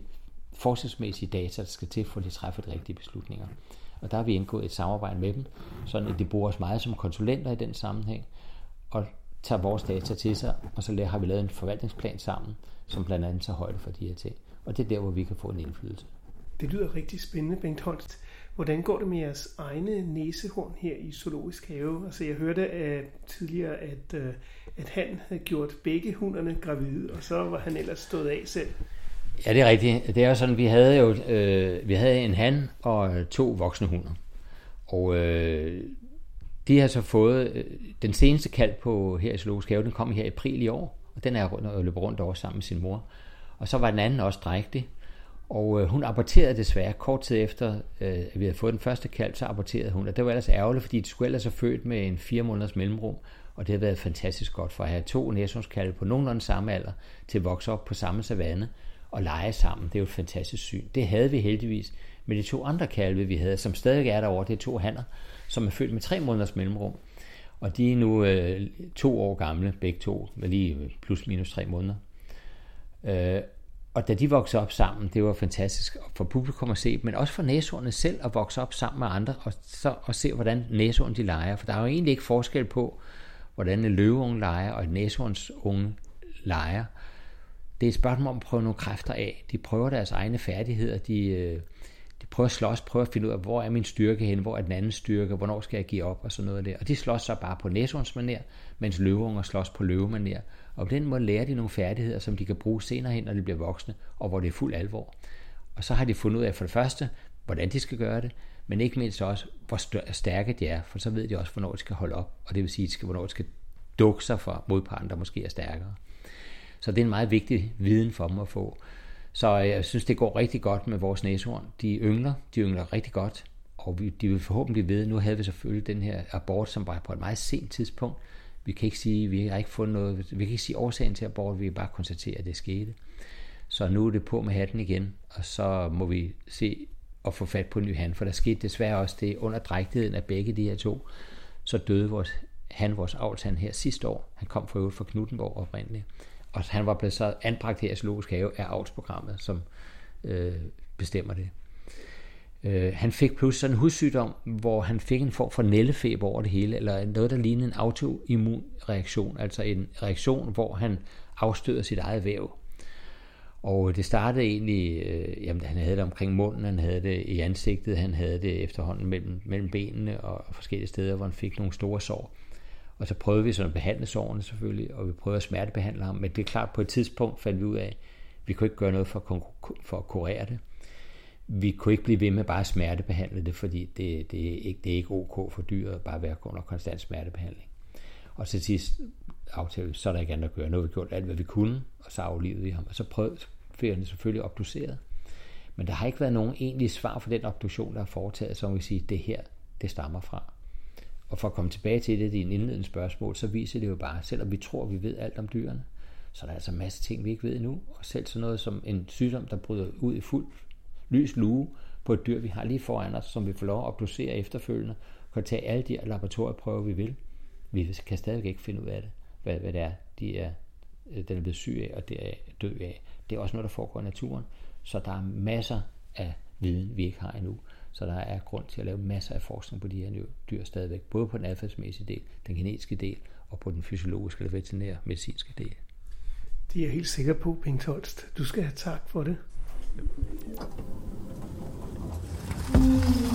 forskningsmæssige data, der skal til, for at de træffer de rigtige beslutninger. Og der har vi indgået et samarbejde med dem, sådan at de bruger os meget som konsulenter i den sammenhæng, og tager vores data til sig, og så har vi lavet en forvaltningsplan sammen, som blandt andet tager højde for de her ting. Og det er der, hvor vi kan få en indflydelse. Det lyder rigtig spændende, Bengt Holst. Hvordan går det med jeres egne næsehorn her i Zoologisk Have? Altså jeg hørte at tidligere, at, øh, at han havde gjort begge hunderne gravide, og så var han ellers stået af selv. Ja, det er rigtigt. Det er sådan, vi havde jo øh, vi havde en han og to voksne hunder. Og øh, de har så fået øh, den seneste kald på her i Zoologisk Have, den kom her i april i år, og den er løber rundt over sammen med sin mor. Og så var den anden også drægtig, og øh, hun aborterede desværre kort tid efter, øh, at vi havde fået den første kalv, så aborterede hun. Og det var ellers ærgerligt, fordi de skulle ellers have født med en fire måneders mellemrum. Og det har været fantastisk godt for at have to næsehornskalve på nogenlunde samme alder til at vokse op på samme savanne og lege sammen. Det er jo et fantastisk syn. Det havde vi heldigvis med de to andre kalve, vi havde, som stadig er derovre. Det er to hanner, som er født med tre måneders mellemrum. Og de er nu øh, to år gamle, begge to, med lige plus minus tre måneder. Øh, og da de voksede op sammen, det var fantastisk for publikum at se, men også for næsehornene selv at vokse op sammen med andre, og, så, og se, hvordan næsehorn de leger. For der er jo egentlig ikke forskel på, hvordan en løveunge leger og en næsehorns unge leger. Det er et spørgsmål om at prøve nogle kræfter af. De prøver deres egne færdigheder, de, øh, de prøver at slås, prøver at finde ud af, hvor er min styrke hen, hvor er den anden styrke, hvornår skal jeg give op og sådan noget der. Og de slås så bare på næsehornsmaner, mens løveunger slås på løvemaner. Og på den måde lærer de nogle færdigheder, som de kan bruge senere hen, når de bliver voksne, og hvor det er fuld alvor. Og så har de fundet ud af for det første, hvordan de skal gøre det, men ikke mindst også, hvor stærke de er, for så ved de også, hvornår de skal holde op, og det vil sige, hvornår de skal dukke sig for modparten, der måske er stærkere. Så det er en meget vigtig viden for dem at få. Så øh, jeg synes, det går rigtig godt med vores næsehorn. De yngler, de yngler rigtig godt, og de vil forhåbentlig vide, nu havde vi selvfølgelig den her abort, som var på et meget sent tidspunkt, vi kan ikke sige, vi har ikke fundet noget, vi kan ikke sige årsagen til abort, vi kan bare konstatere, at det skete. Så nu er det på med hatten igen, og så må vi se og få fat på en ny han, for der skete desværre også det under drægtigheden af begge de her to, så døde vores, han, vores avlshand her sidste år. Han kom fra øvrigt fra Knuttenborg oprindeligt, og han var blevet så anbragt her i Zoologisk Have af avlsprogrammet, som øh, bestemmer det. Øh, han fik pludselig sådan en hudsygdom, hvor han fik en form for nællefeber over det hele, eller noget, der lignede en autoimmun reaktion, altså en reaktion, hvor han afstøder sit eget væv. Og det startede egentlig, øh, jamen han havde det omkring munden, han havde det i ansigtet, han havde det efterhånden mellem, mellem benene og forskellige steder, hvor han fik nogle store sår. Og så prøvede vi sådan at behandle sårene selvfølgelig, og vi prøvede at smertebehandle ham, men det er klart, på et tidspunkt fandt vi ud af, at vi kunne ikke gøre noget for, for at kurere det vi kunne ikke blive ved med bare at smertebehandle det, fordi det, det, er, ikke, det er ikke ok for dyret at bare være under konstant smertebehandling. Og til sidst aftalte så er der ikke andet at gøre. Nu har vi gjort alt, hvad vi kunne, og så aflivede vi ham. Og så prøvede vi selvfølgelig obduceret. Men der har ikke været nogen egentlig svar for den obduktion, der er foretaget, som vi sige, det her, det stammer fra. Og for at komme tilbage til det, dine indledende spørgsmål, så viser det jo bare, selvom vi tror, vi ved alt om dyrene, så er der altså en masse ting, vi ikke ved endnu. Og selv sådan noget som en sygdom, der bryder ud i fuld lys lue på et dyr, vi har lige foran os, som vi får lov at obducere efterfølgende, kan tage alle de laboratorieprøver, vi vil. Vi kan stadig ikke finde ud af det, hvad, hvad det er, de er, øh, den er blevet syg af, og det er død af. Det er også noget, der foregår i naturen. Så der er masser af viden, vi ikke har endnu. Så der er grund til at lave masser af forskning på de her dyr stadigvæk, både på den adfærdsmæssige del, den genetiske del og på den fysiologiske eller veterinære medicinske del. Det er jeg helt sikker på, Bengt Holst. Du skal have tak for det. Mm.